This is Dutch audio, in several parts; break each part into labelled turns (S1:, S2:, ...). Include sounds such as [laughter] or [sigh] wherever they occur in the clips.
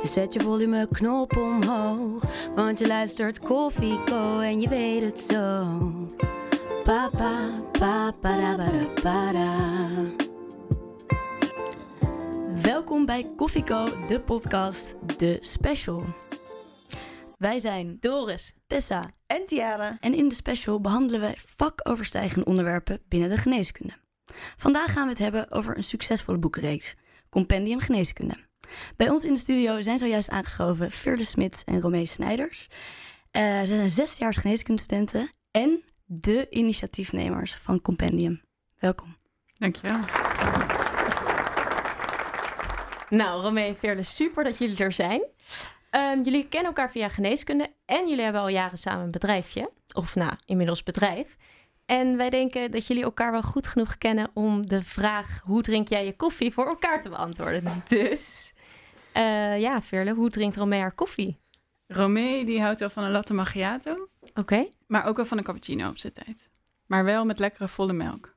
S1: Dus zet je volumeknop omhoog. Want je luistert Koffieko en je weet het zo. Papa, papa, para, para, para.
S2: Welkom bij Koffieko, de podcast, de special. Wij zijn
S3: Doris.
S2: Tessa
S4: En Tiara.
S2: en in de special behandelen wij vakoverstijgende onderwerpen binnen de geneeskunde. Vandaag gaan we het hebben over een succesvolle boekenreeks, Compendium Geneeskunde. Bij ons in de studio zijn zojuist aangeschoven Veerle Smits en Romee Snijders. Eh, zij zijn zesdejaars geneeskundestudenten en de initiatiefnemers van Compendium. Welkom.
S5: Dankjewel.
S3: Nou, Romee en super dat jullie er zijn. Ehm, jullie kennen elkaar via geneeskunde en jullie hebben al jaren samen een bedrijfje. Of nou, inmiddels bedrijf. En wij denken dat jullie elkaar wel goed genoeg kennen om de vraag hoe drink jij je koffie voor elkaar te beantwoorden. Dus eh, ja, Veerle, hoe drinkt Romee haar koffie?
S5: Romee die houdt wel van een latte macchiato,
S3: Oké,
S5: maar ook wel van een cappuccino op zijn tijd. Maar wel met lekkere volle melk.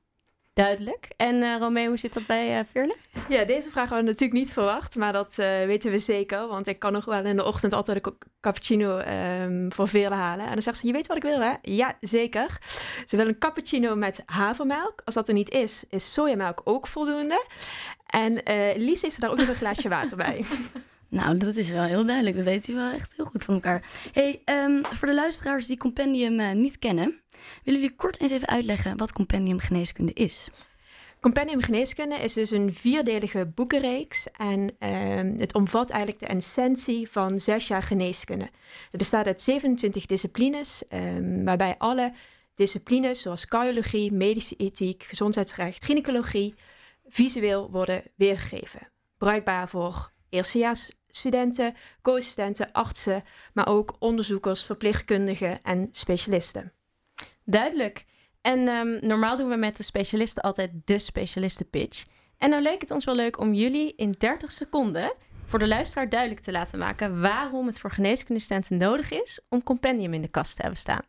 S3: duidelijk. En eh Romee, hoe zit dat bij eh Veerle?
S4: Ja, deze vraag hadden we natuurlijk niet verwacht, maar dat eh, weten we zeker. Want ik kan nog wel in de ochtend altijd een cappuccino ehm, voor Veerle halen. En dan zegt ze, je weet wat ik wil hè? Ja, zeker. Ze wil een cappuccino met havermelk. Als dat er niet is, is sojamelk ook voldoende. En eh liefst heeft ze daar ook nog een glaasje water bij. [laughs]
S2: Nou, dat is wel heel duidelijk. Dat weten jullie wel echt heel goed van elkaar. Hey, ehm, voor de luisteraars die Compendium eh, niet kennen, willen jullie kort eens even uitleggen wat Compendium Geneeskunde is?
S4: Compendium Geneeskunde is dus een vierdelige boekenreeks. En ehm, het omvat eigenlijk de essentie van zes jaar geneeskunde. Het bestaat uit 27 disciplines, ehm, waarbij alle disciplines zoals cardiologie, medische ethiek, gezondheidsrecht, gynaecologie visueel worden weergegeven. Bruikbaar voor eerstejaarsstudenten, co-assistenten, artsen, maar ook onderzoekers, verpleegkundigen en specialisten.
S3: Duidelijk. En ehm, normaal doen we met de specialisten altijd de specialistenpitch. En nou leek het ons wel leuk om jullie in 30 seconden voor de luisteraar duidelijk te laten maken waarom het voor geneeskundestudenten nodig is om compendium in de kast te hebben staan.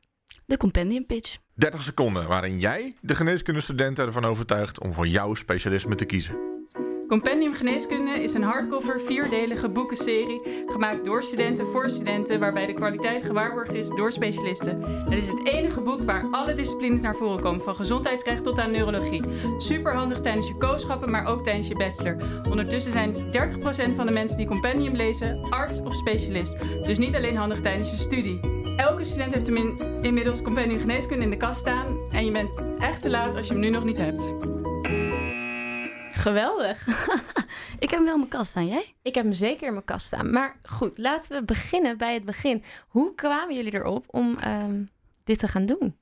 S2: De Compendium Pitch.
S6: 30 seconden waarin jij de geneeskundestudenten ervan overtuigt om voor jouw specialisme te kiezen.
S5: Compendium Geneeskunde is een hardcover vierdelige boekenserie gemaakt door studenten voor studenten, waarbij de kwaliteit gewaarborgd is door specialisten. Het is het enige boek waar alle disciplines naar voren komen, van gezondheidsrecht tot aan neurologie. Super handig tijdens je kooschappen, maar ook tijdens je bachelor. Ondertussen zijn 30% van de mensen die Compendium lezen arts of specialist. Dus niet alleen handig tijdens je studie. Elke student heeft hem in, inmiddels Compendium Geneeskunde in de kast staan en je bent echt te laat als je hem nu nog niet hebt.
S3: Geweldig. [laughs]
S2: Ik heb hem wel in mijn kast staan, jij?
S3: Ik heb hem zeker in mijn kast staan. Maar goed, laten we beginnen bij het begin. Hoe kwamen jullie erop om ehm, dit te gaan doen?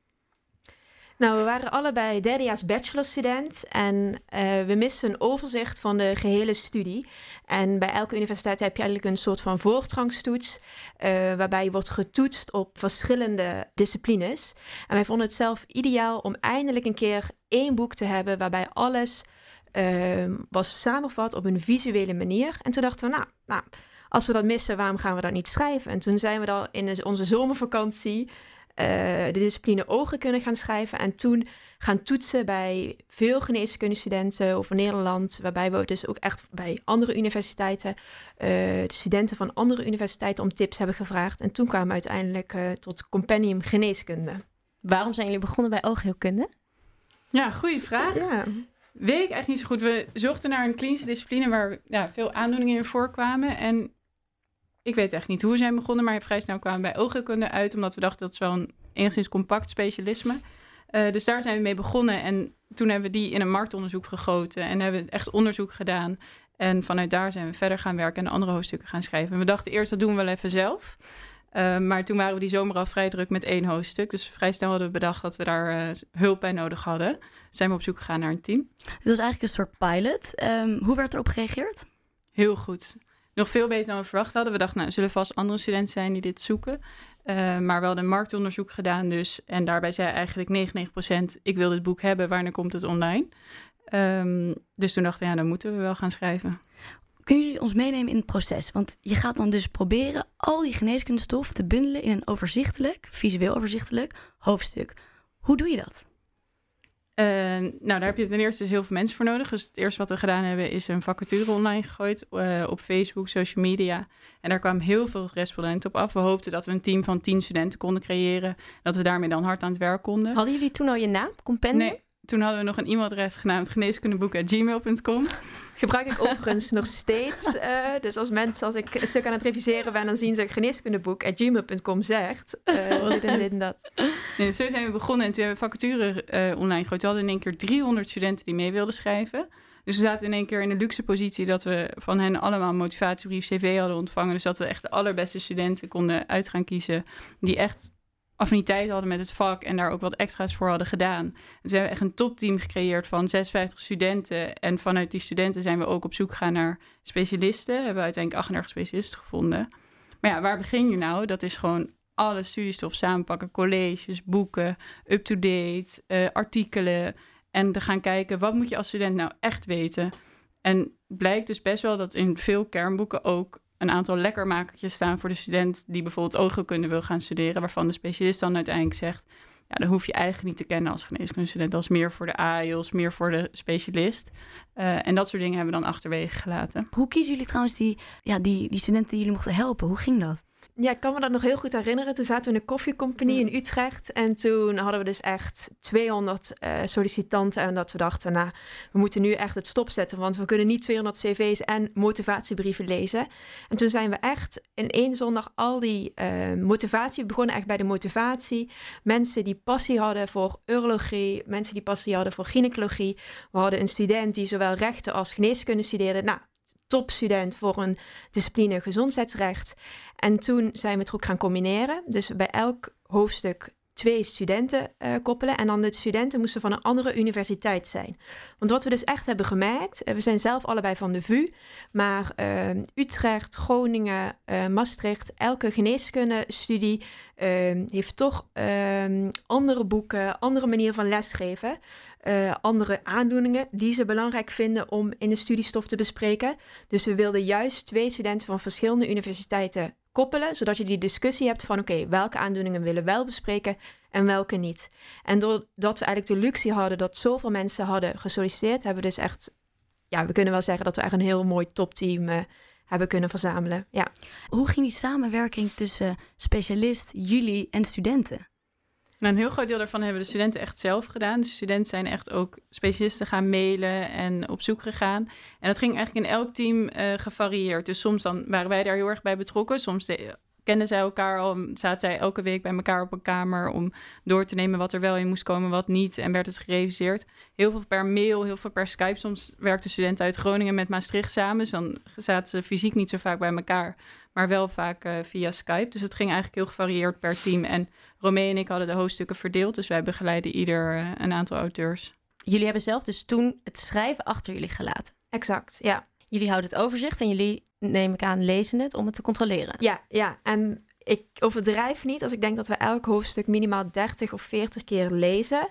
S4: Nou, we waren allebei derdejaars bachelorstudent en eh, we misten een overzicht van de gehele studie. En bij elke universiteit heb je eigenlijk een soort van voortrangstoets, eh, waarbij je wordt getoetst op verschillende disciplines. En wij vonden het zelf ideaal om eindelijk een keer één boek te hebben waarbij alles eh, was samengevat op een visuele manier. En toen dachten we, nou, nou, als we dat missen, waarom gaan we dat niet schrijven? En toen zijn we dan in onze zomervakantie eh, de discipline ogen kunnen gaan schrijven. En toen gaan toetsen bij veel geneeskundestudenten over Nederland. Waarbij we dus ook echt bij andere universiteiten, eh, de studenten van andere universiteiten om tips hebben gevraagd. En toen kwamen we uiteindelijk eh, tot Compendium Geneeskunde.
S3: Waarom zijn jullie begonnen bij oogheelkunde?
S5: Ja, goede vraag.
S4: Ja,
S5: Weet ik echt niet zo goed. We zochten naar een klinische discipline waar ja, veel aandoeningen in voorkwamen. En ik weet echt niet hoe we zijn begonnen, maar vrij snel kwamen bij oogheelkunde uit, omdat we dachten dat is wel een enigszins compact specialisme. Eh, dus daar zijn we mee begonnen en toen hebben we die in een marktonderzoek gegoten en hebben we echt onderzoek gedaan. En vanuit daar zijn we verder gaan werken en de andere hoofdstukken gaan schrijven. En we dachten eerst dat doen we wel even zelf. Eh, maar toen waren we die zomer al vrij druk met één hoofdstuk. Dus vrij snel hadden we bedacht dat we daar eh, hulp bij nodig hadden. Zijn we op zoek gegaan naar een team.
S2: Dit was eigenlijk een soort pilot. Ehm, hoe werd erop gereageerd?
S5: Heel goed. nog veel beter dan we verwacht hadden. We dachten, nou, er zullen vast andere studenten zijn die dit zoeken. Uh, maar we hadden een marktonderzoek gedaan dus. En daarbij zei eigenlijk 99% ik wil dit boek hebben, wanneer komt het online? Um, dus toen dachten we, ja, dan moeten we wel gaan schrijven.
S2: Kunnen jullie ons meenemen in het proces? Want je gaat dan dus proberen al die geneeskundestof te bundelen in een overzichtelijk, visueel overzichtelijk hoofdstuk. Hoe doe je dat?
S5: Uh, nou, daar heb je ten eerste dus heel veel mensen voor nodig. Dus het eerste wat we gedaan hebben is een vacature online gegooid uh, op Facebook, social media. En daar kwamen heel veel respondenten op af. We hoopten dat we een team van tien studenten konden creëren. Dat we daarmee dan hard aan het werk konden.
S3: Hadden jullie toen al je naam, Compendium?
S5: Nee, toen hadden we nog een e-mailadres genaamd geneeskundeboek.gmail.com.
S4: Gebruik ik overigens [laughs] nog steeds. Uh, dus als mensen, als ik een stuk aan het reviseren ben, dan zien ze geneeskundeboek.gmail.com zegt. Uh, dit en dit en dat.
S5: Nee, zo zijn we begonnen en toen hebben we vacature uh, online gegooid. We hadden in één keer 300 studenten die mee wilden schrijven. Dus we zaten in één keer in de luxe positie dat we van hen allemaal een motivatiebrief CV hadden ontvangen. Dus dat we echt de allerbeste studenten konden uit gaan kiezen die echt affiniteit hadden met het vak en daar ook wat extra's voor hadden gedaan. Dus we hebben echt een topteam gecreëerd van 56 studenten. En vanuit die studenten zijn we ook op zoek gegaan naar specialisten. Hebben uiteindelijk 38 specialisten gevonden. Maar ja, waar begin je nou? Dat is gewoon alle studiestof samenpakken, colleges, boeken, up-to-date, uh, artikelen. En dan gaan kijken, wat moet je als student nou echt weten? En blijkt dus best wel dat in veel kernboeken ook een aantal lekkermakertjes staan voor de student die bijvoorbeeld oogheelkunde wil gaan studeren, waarvan de specialist dan uiteindelijk zegt, ja, dan hoef je eigenlijk niet te kennen als geneeskundestudent. Dat is meer voor de AIOS, meer voor de specialist. Uh, en dat soort dingen hebben we dan achterwege gelaten.
S2: Hoe kiezen jullie trouwens die, ja, die, die studenten die jullie mochten helpen? Hoe ging dat?
S4: Ja, ik kan me dat nog heel goed herinneren. Toen zaten we in een koffiecompagnie in Utrecht. En toen hadden we dus echt 200 uh, sollicitanten. En dat we dachten, nou, we moeten nu echt het stopzetten. Want we kunnen niet 200 cv's en motivatiebrieven lezen. En toen zijn we echt in één zondag al die uh, motivatie... We begonnen echt bij de motivatie. Mensen die passie hadden voor urologie. Mensen die passie hadden voor gynaecologie. We hadden een student die zowel rechten als geneeskunde studeerde. Nou, topstudent voor een discipline gezondheidsrecht. En toen zijn we het ook gaan combineren. Dus bij elk hoofdstuk twee studenten uh, koppelen. En dan de studenten moesten van een andere universiteit zijn. Want wat we dus echt hebben gemerkt, uh, we zijn zelf allebei van de VU, maar uh, Utrecht, Groningen, Maastricht, elke geneeskundestudie heeft toch ehm, andere boeken, andere manier van lesgeven. andere aandoeningen die ze belangrijk vinden om in de studiestof te bespreken. Dus we wilden juist twee studenten van verschillende universiteiten koppelen, zodat je die discussie hebt van oké, welke aandoeningen willen we wel bespreken en welke niet. En doordat we eigenlijk de luxe hadden dat zoveel mensen hadden gesolliciteerd, hebben we dus echt, ja, we kunnen wel zeggen dat we echt een heel mooi topteam uh, hebben kunnen verzamelen. Ja.
S2: Hoe ging die samenwerking tussen specialist, jullie en studenten?
S5: Nou, een heel groot deel daarvan hebben de studenten echt zelf gedaan. De studenten zijn echt ook specialisten gaan mailen en op zoek gegaan. En dat ging eigenlijk in elk team uh, gevarieerd. Dus soms dan waren wij daar heel erg bij betrokken. Soms de, kenden zij elkaar al, zaten zij elke week bij elkaar op een kamer om door te nemen wat er wel in moest komen, wat niet. En werd het gereviseerd. Heel veel per mail, heel veel per Skype. Soms werkten studenten uit Groningen met Maastricht samen. Dus dan zaten ze fysiek niet zo vaak bij elkaar, maar wel vaak uh, via Skype. Dus het ging eigenlijk heel gevarieerd per team. En Romee en ik hadden de hoofdstukken verdeeld, dus wij begeleiden ieder uh, een aantal auteurs.
S3: Jullie hebben zelf dus toen het schrijven achter jullie gelaten.
S4: Exact, ja.
S3: Jullie houden het overzicht en jullie, neem ik aan, lezen het om het te controleren.
S4: Ja, ja. En ik overdrijf niet als ik denk dat we elk hoofdstuk minimaal 30 of 40 keer lezen.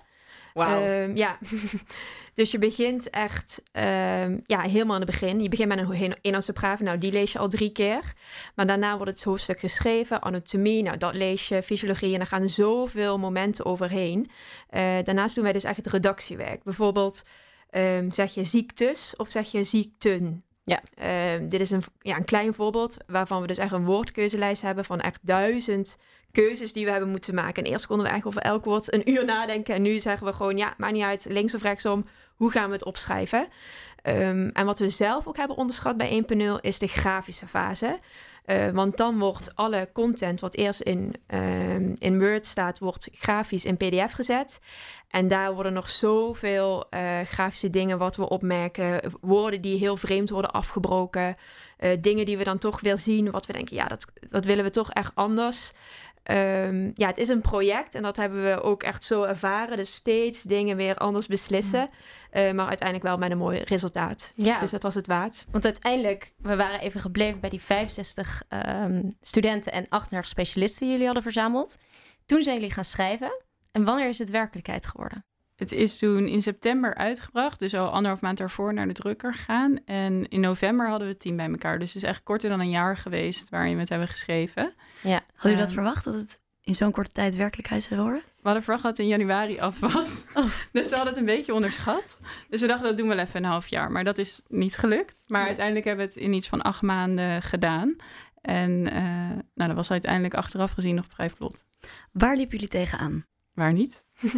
S3: Wauw.
S4: Um, ja, [laughs] dus je begint echt um, ja, helemaal in het begin. Je begint met een eenhoudsopgave, nou die lees je al drie keer. Maar daarna wordt het hoofdstuk geschreven, anatomie, nou dat lees je, fysiologie. En er gaan zoveel momenten overheen. Uh, daarnaast doen wij dus echt het redactiewerk. Bijvoorbeeld um, zeg je ziektes of zeg je ziekten.
S3: Ja.
S4: Uh, dit is een, ja, een klein voorbeeld waarvan we dus echt een woordkeuzelijst hebben van echt duizend keuzes die we hebben moeten maken. En eerst konden we eigenlijk over elk woord een uur nadenken. En nu zeggen we gewoon, ja, maakt niet uit, links of rechtsom, hoe gaan we het opschrijven? Um, en wat we zelf ook hebben onderschat bij 1.0 is de grafische fase. Uh, want dan wordt alle content wat eerst in, uh, in Word staat, wordt grafisch in PDF gezet. En daar worden nog zoveel uh, grafische dingen wat we opmerken. Woorden die heel vreemd worden afgebroken. dingen die we dan toch weer zien, wat we denken, ja, dat, dat willen we toch echt anders. Ehm, ja, het is een project en dat hebben we ook echt zo ervaren. Dus steeds dingen weer anders beslissen. Eh, maar uiteindelijk wel met een mooi resultaat.
S3: Ja.
S4: Dus dat was het waard.
S3: Want uiteindelijk, we waren even gebleven bij die 65 ehm, studenten en 38 specialisten die jullie hadden verzameld. Toen zijn jullie gaan schrijven. En wanneer is het werkelijkheid geworden?
S5: Het is toen in september uitgebracht, dus al anderhalf maand daarvoor naar de drukker gegaan. En in november hadden we het team bij elkaar. Dus het is echt korter dan een jaar geweest waarin we het hebben geschreven.
S3: Ja.
S2: Hadden jullie dat
S5: Ehm,
S2: verwacht, dat het in zo'n korte tijd werkelijkheid zou worden?
S5: We hadden verwacht dat het in januari af was.
S2: Oh.
S5: Dus we hadden het een beetje onderschat. Dus we dachten, dat doen we wel even een half jaar. Maar dat is niet gelukt. Maar
S3: Nee.
S5: uiteindelijk hebben we het in iets van acht maanden gedaan. En eh, nou, dat was uiteindelijk achteraf gezien nog vrij vlot.
S2: Waar liepen jullie tegenaan?
S5: Waar niet? [laughs]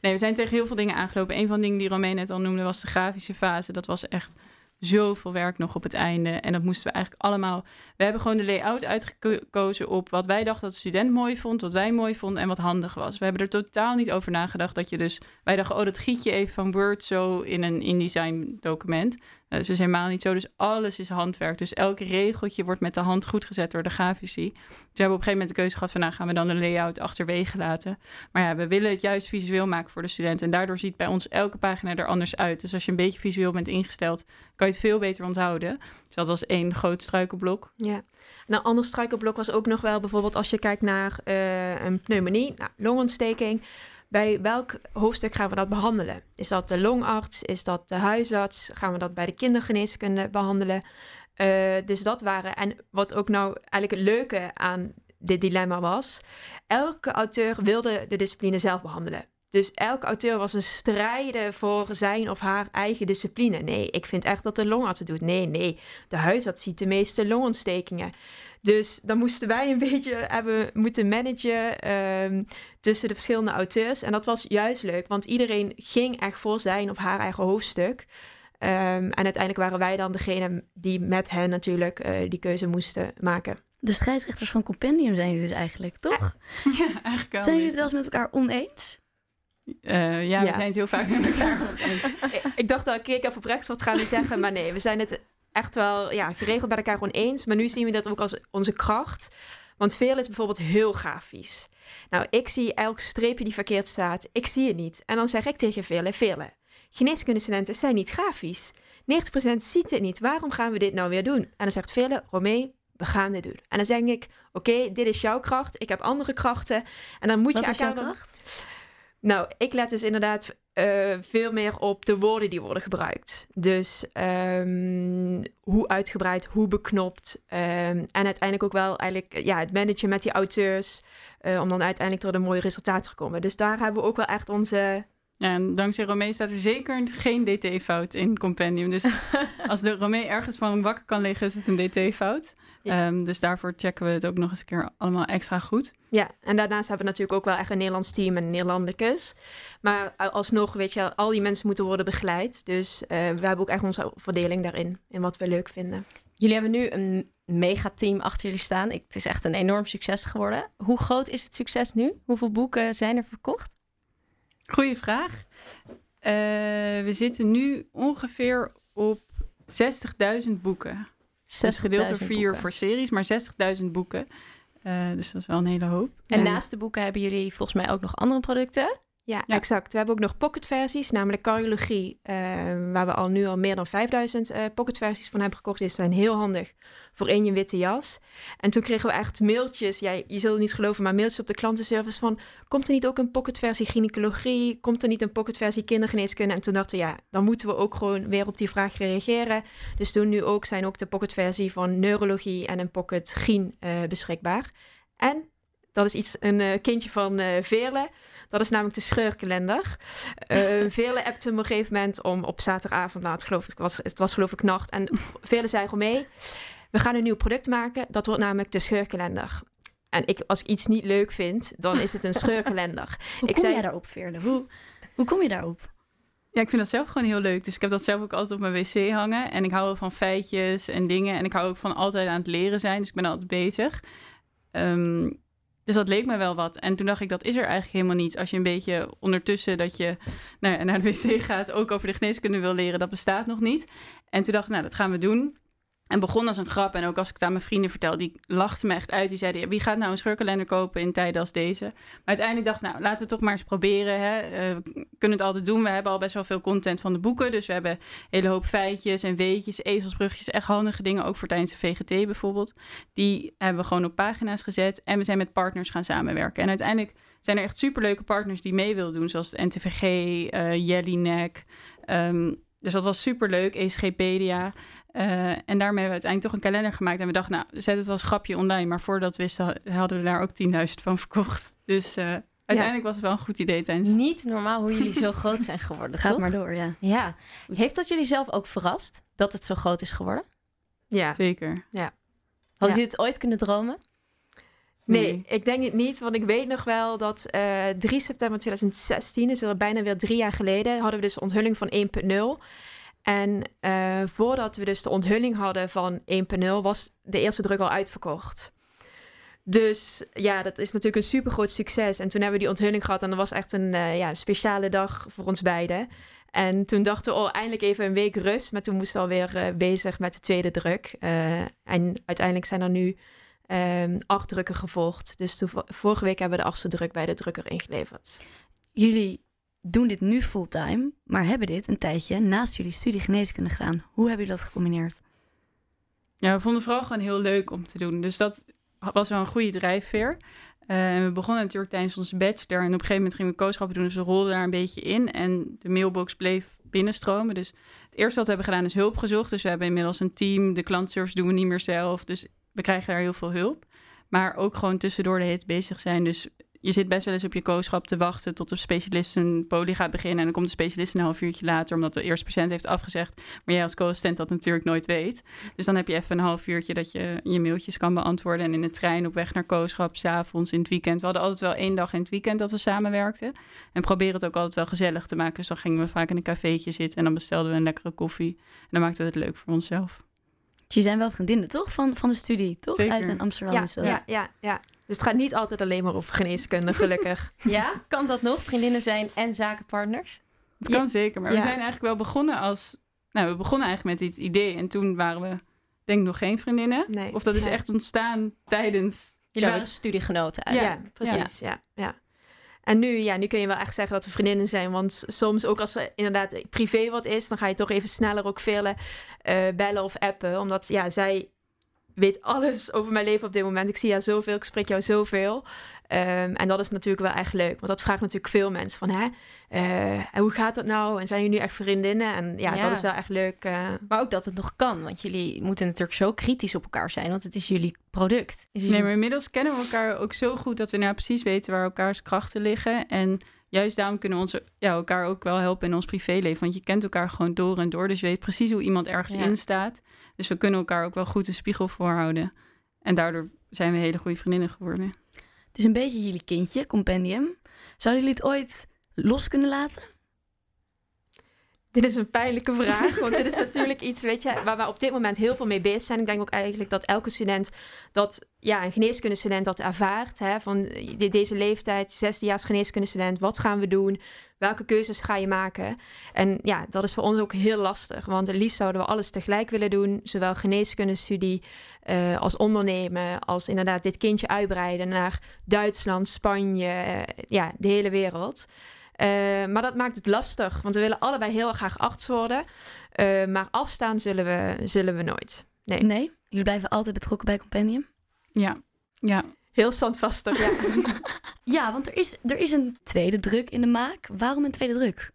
S5: nee, we zijn tegen heel veel dingen aangelopen. Een van de dingen die Romein net al noemde was de grafische fase. Dat was echt zoveel werk nog op het einde. En dat moesten we eigenlijk allemaal... We hebben gewoon de layout uitgekozen op wat wij dachten dat de student mooi vond, wat wij mooi vonden en wat handig was. We hebben er totaal niet over nagedacht dat je dus... Wij dachten, oh, dat giet je even van Word zo in een InDesign document. Dat is dus helemaal niet zo. Dus alles is handwerk. Dus elk regeltje wordt met de hand goed gezet door de grafici. Dus we hebben op een gegeven moment de keuze gehad van... nou, gaan we dan de layout achterwege laten. Maar ja, we willen het juist visueel maken voor de student. En daardoor ziet bij ons elke pagina er anders uit. Dus als je een beetje visueel bent ingesteld... kan je het veel beter onthouden. Dus dat was één groot struikelblok.
S4: Ja. Nou, ander struikelblok was ook nog wel bijvoorbeeld als je kijkt naar eh, een pneumonie, nou, longontsteking. Bij welk hoofdstuk gaan we dat behandelen? Is dat de longarts? Is dat de huisarts? Gaan we dat bij de kindergeneeskunde behandelen? Eh, dus dat waren. En wat ook nou eigenlijk het leuke aan dit dilemma was, elke auteur wilde de discipline zelf behandelen. Dus elke auteur was een strijden voor zijn of haar eigen discipline. Nee, ik vind echt dat de longarts het doet. Nee, nee, de huisarts ziet de meeste longontstekingen. Dus dan moesten wij een beetje hebben moeten managen ehm, tussen de verschillende auteurs. En dat was juist leuk, want iedereen ging echt voor zijn of haar eigen hoofdstuk. Ehm, en uiteindelijk waren wij dan degene die met hen natuurlijk eh, die keuze moesten maken.
S2: De scheidsrechters van Compendium zijn jullie dus eigenlijk, toch? [laughs]
S5: Ja, eigenlijk wel.
S2: Zijn jullie het wel eens met elkaar oneens?
S5: Eh, ja, we zijn het heel vaak met elkaar [laughs] oneens.
S4: ik, ik dacht al, ik keek even op rechts, wat gaan we zeggen? Maar nee, we zijn het echt wel ja, geregeld bij elkaar gewoon eens. Maar nu zien we dat ook als onze kracht. Want veel is bijvoorbeeld heel grafisch. Nou, ik zie elk streepje die verkeerd staat, ik zie het niet. En dan zeg ik tegen vele, vele, geneeskundestudenten zijn niet grafisch. 90% ziet het niet. Waarom gaan we dit nou weer doen? En dan zegt vele, Romee, we gaan dit doen. En dan zeg ik, oké, dit is jouw kracht. Ik heb andere krachten. En dan moet
S2: Wat
S4: je
S2: is jouw
S4: elkaar dan-
S2: kracht?
S4: Nou, ik let dus inderdaad eh, veel meer op de woorden die worden gebruikt. Dus ehm, hoe uitgebreid, hoe beknopt. ehm, en uiteindelijk ook wel eigenlijk ja, het managen met die auteurs. eh, om dan uiteindelijk tot een mooi resultaat te komen. Dus daar hebben we ook wel echt onze...
S5: Ja, en dankzij Romee staat er zeker geen dt-fout in Compendium. Dus [laughs] als de Romee ergens van wakker kan liggen, is het een dt-fout.
S4: Ja.
S5: Ehm, dus daarvoor checken we het ook nog eens een keer allemaal extra goed.
S4: Ja, en daarnaast hebben we natuurlijk ook wel echt een Nederlands team en een Nederlandicus. Maar alsnog, weet je, al die mensen moeten worden begeleid. Dus eh, we hebben ook echt onze verdeling daarin, in wat we leuk vinden.
S3: Jullie hebben nu een megateam achter jullie staan. Ik- Het is echt een enorm succes geworden. Hoe groot is het succes nu? Hoeveel boeken zijn er verkocht?
S5: Goeie vraag. Eh, we zitten nu ongeveer op 60.000 boeken. Dus gedeeld door
S3: 60.000
S5: vier
S3: boeken.
S5: voor series, maar 60.000 boeken. Eh, dus dat is wel een hele hoop.
S3: En naast de boeken hebben jullie volgens mij ook nog andere producten.
S4: Ja,
S5: Ja.
S4: exact. We hebben ook nog pocketversies, namelijk cardiologie, eh, waar we al nu al meer dan 5000 eh pocketversies van hebben gekocht. Die zijn heel handig voor in je witte jas. En toen kregen we echt mailtjes, ja, je zult het niet geloven, maar mailtjes op de klantenservice van, komt er niet ook een pocketversie gynaecologie? Komt er niet een pocketversie kindergeneeskunde? En toen dachten we, ja, dan moeten we ook gewoon weer op die vraag reageren. Dus toen nu ook zijn ook de pocketversie van neurologie en een pocket gyn eh, beschikbaar. En dat is iets, een eh, kindje van eh Veerle. Dat is namelijk de scheurkalender. Eh [laughs] Veerle appte me op een gegeven moment om op zaterdagavond, nou het, geloof ik, was, het was geloof ik nacht. En [laughs] Veerle zei gewoon mee, we gaan een nieuw product maken. Dat wordt namelijk de scheurkalender. En ik, als ik iets niet leuk vind, dan is het een [laughs] scheurkalender.
S2: Hoe
S4: Ik
S2: kom
S4: zei-
S2: jij daarop, Veerle? Hoe, hoe kom je daarop?
S5: Ja, ik vind dat zelf gewoon heel leuk. Dus ik heb dat zelf ook altijd op mijn wc hangen. En ik hou wel van feitjes en dingen. En ik hou ook van altijd aan het leren zijn. Dus ik ben altijd bezig. Ehm, dus dat leek me wel wat. En toen dacht ik, dat is er eigenlijk helemaal niet. Als je een beetje ondertussen dat je nou naar de wc [laughs] gaat... ook over de geneeskunde wil leren, dat bestaat nog niet. En toen dacht ik, nou, dat gaan we doen. En begon als een grap. En ook als ik het aan mijn vrienden vertelde, die lachten me echt uit. Die zeiden, wie gaat nou een scheurkalender kopen in tijden als deze? Maar uiteindelijk dacht ik, nou, laten we toch maar eens proberen. Hè. Eh, we kunnen het altijd doen. We hebben al best wel veel content van de boeken. Dus we hebben een hele hoop feitjes en weetjes, ezelsbrugjes. Echt handige dingen, ook voor tijdens de VGT bijvoorbeeld. Die hebben we gewoon op pagina's gezet. En we zijn met partners gaan samenwerken. En uiteindelijk zijn er echt superleuke partners die mee willen doen. Zoals NTVG, uh, Jellinek. Um, dus dat was superleuk, ESGpedia. Uh, en daarmee hebben we uiteindelijk toch een kalender gemaakt. En we dachten, nou, zet het als grapje online. Maar voordat we wisten, hadden we daar ook 10.000 van verkocht. Dus uh, uiteindelijk was het wel een goed idee tijdens...
S3: Niet normaal hoe jullie zo groot zijn geworden,
S2: Gaat
S3: toch?
S2: maar door, ja.
S3: Ja. Heeft dat jullie zelf ook verrast, dat het zo groot is geworden?
S4: Ja.
S5: Zeker.
S3: Hadden
S4: Ja.
S3: jullie het ooit kunnen dromen?
S4: Nee,
S5: Nee.
S4: ik denk het niet. Want ik weet nog wel dat eh 3 september 2016, dus bijna weer drie jaar geleden, hadden we dus de onthulling van 1.0. En eh, voordat we dus de onthulling hadden van 1.0, was de eerste druk al uitverkocht. Dus ja, dat is natuurlijk een super groot succes. En toen hebben we die onthulling gehad en dat was echt een eh, ja, speciale dag voor ons beiden. En toen dachten we, oh, eindelijk even een week rust. Maar toen moesten we alweer eh, bezig met de tweede druk. En uiteindelijk zijn er nu ehm, acht drukken gevolgd. Dus vorige week hebben we de achtste druk bij de drukker ingeleverd.
S2: Jullie doen dit nu fulltime, maar hebben dit een tijdje naast jullie studie geneeskunde gedaan. Hoe hebben jullie dat gecombineerd?
S5: Ja, we vonden vooral gewoon heel leuk om te doen. Dus dat was wel een goede drijfveer. En we begonnen natuurlijk tijdens onze bachelor. En op een gegeven moment gingen we kooschappen doen. Dus we rolden daar een beetje in. En de mailbox bleef binnenstromen. Dus het eerste wat we hebben gedaan is hulp gezocht. Dus we hebben inmiddels een team. De klantservice doen we niet meer zelf. Dus we krijgen daar heel veel hulp. Maar ook gewoon tussendoor de hits bezig zijn. Dus je zit best wel eens op je kooschap te wachten tot de specialist een poli gaat beginnen. En dan komt de specialist een half uurtje later, omdat de eerste patiënt heeft afgezegd. Maar jij als co-assistent dat natuurlijk nooit weet. Dus dan heb je even een half uurtje dat je je mailtjes kan beantwoorden. En in de trein op weg naar kooschap, s'avonds, in het weekend. We hadden altijd wel één dag in het weekend dat we samenwerkten. En proberen het ook altijd wel gezellig te maken. Dus dan gingen we vaak in een cafeetje zitten en dan bestelden we een lekkere koffie. En dan maakten we het leuk voor onszelf.
S2: Je zijn wel vriendinnen, toch? Van, van de studie, toch?
S5: Zeker.
S2: Uit in Amsterdam
S4: Ja,
S2: dat.
S4: ja, ja, ja. Dus het gaat niet altijd alleen maar over geneeskunde, gelukkig. [laughs]
S3: Ja, kan dat nog? Vriendinnen zijn en zakenpartners?
S5: Het kan zeker, maar
S4: Ja.
S5: we zijn eigenlijk wel begonnen als... Nou, we begonnen eigenlijk met dit idee en toen waren we, denk ik, nog geen vriendinnen.
S4: Nee.
S5: Of dat is
S4: Ja.
S5: echt ontstaan tijdens...
S3: Jullie
S5: Ja,
S3: waren studiegenoten
S4: Ja,
S3: eigenlijk.
S4: precies. Ja. Ja, En nu, ja, nu kun je wel echt zeggen dat we vriendinnen zijn. Want soms ook als er inderdaad privé wat is... dan ga je toch even sneller ook velen eh, bellen of appen. Omdat ja, zij weet alles over mijn leven op dit moment. Ik zie haar zoveel, ik spreek jou zoveel. Ehm, en dat is natuurlijk wel echt leuk. Want dat vraagt natuurlijk veel mensen van... Hè, eh, en hoe gaat dat nou? En zijn jullie nu echt vriendinnen? En ja,
S3: Ja.
S4: dat is wel echt leuk. eh.
S3: Maar ook dat het nog kan, want jullie moeten natuurlijk zo kritisch op elkaar zijn, want het is jullie product. Is
S5: Nee, maar inmiddels kennen we elkaar ook zo goed dat we nou precies weten waar elkaars krachten liggen. En juist daarom kunnen we onze, ja, elkaar ook wel helpen in ons privéleven. Want je kent elkaar gewoon door en door. Dus je weet precies hoe iemand ergens
S3: Ja.
S5: in staat. Dus we kunnen elkaar ook wel goed een spiegel voorhouden. En daardoor zijn we hele goede vriendinnen geworden.
S2: Het is een beetje jullie kindje, Compendium. Zouden jullie het ooit los kunnen laten?
S4: Dit is een pijnlijke vraag, want dit is natuurlijk iets weet je, waar we op dit moment heel veel mee bezig zijn. Ik denk ook eigenlijk dat elke student, dat, ja, een geneeskundestudent dat ervaart. Hè, van de- deze leeftijd, zesdejaars geneeskundestudent, wat gaan we doen? Welke keuzes ga je maken? En ja, dat is voor ons ook heel lastig, want het liefst zouden we alles tegelijk willen doen. Zowel geneeskundestudie eh, als ondernemen, als inderdaad dit kindje uitbreiden naar Duitsland, Spanje, eh, ja, de hele wereld. Eh, maar dat maakt het lastig, want we willen allebei heel erg graag arts worden. Eh, maar afstaan zullen we, zullen we nooit. Nee.
S2: Nee? Jullie blijven altijd betrokken bij Compendium?
S5: Ja, ja.
S4: Heel standvastig, ja. [laughs]
S2: Ja, want er is, er is een tweede druk in de maak. Waarom een tweede druk?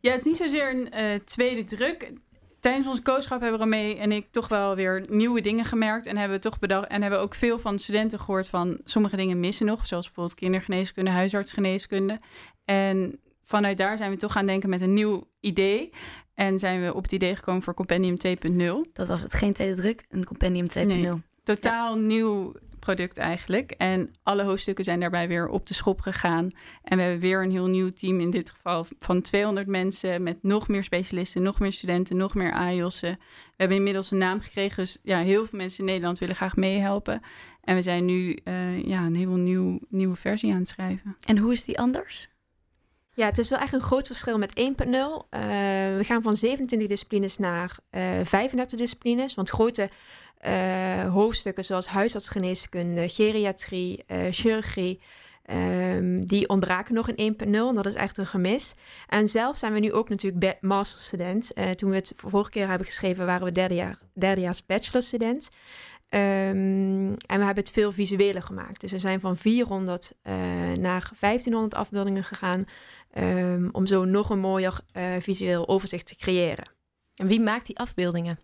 S5: Ja, het is niet zozeer een eh, tweede druk. Tijdens ons kooschap hebben Romee en ik toch wel weer nieuwe dingen gemerkt. En hebben we toch bedacht. En hebben ook veel van studenten gehoord van sommige dingen missen nog. Zoals bijvoorbeeld kindergeneeskunde, huisartsgeneeskunde. En vanuit daar zijn we toch gaan denken met een nieuw idee. En zijn we op het idee gekomen voor Compendium 2.0.
S2: Dat was het, geen tweede druk, een Compendium 2.0.
S5: Nee. Totaal nieuw product eigenlijk. En alle hoofdstukken zijn daarbij weer op de schop gegaan. En we hebben weer een heel nieuw team, in dit geval van 200 mensen... met nog meer specialisten, nog meer studenten, nog meer AIOS'en. We hebben inmiddels een naam gekregen, dus ja, heel veel mensen in Nederland willen graag meehelpen. En we zijn nu eh, ja, een heel nieuw, nieuwe versie aan het schrijven.
S2: En hoe is die anders?
S4: Ja, het is wel echt een groot verschil met 1.0. Eh, we gaan van 27 disciplines naar eh 35 disciplines. Want grote eh, hoofdstukken zoals huisartsgeneeskunde, geriatrie, eh, chirurgie... ehm, die ontbraken nog in 1.0 en dat is echt een gemis. En zelf zijn we nu ook natuurlijk masterstudent. Eh, toen we het vorige keer hebben geschreven, waren we derde jaar, derdejaars bachelorstudent. Ehm, en we hebben het veel visueler gemaakt. Dus we zijn van 400 eh, naar 1500 afbeeldingen gegaan. Ehm, om zo nog een mooier eh, visueel overzicht te creëren.
S3: En wie maakt die afbeeldingen?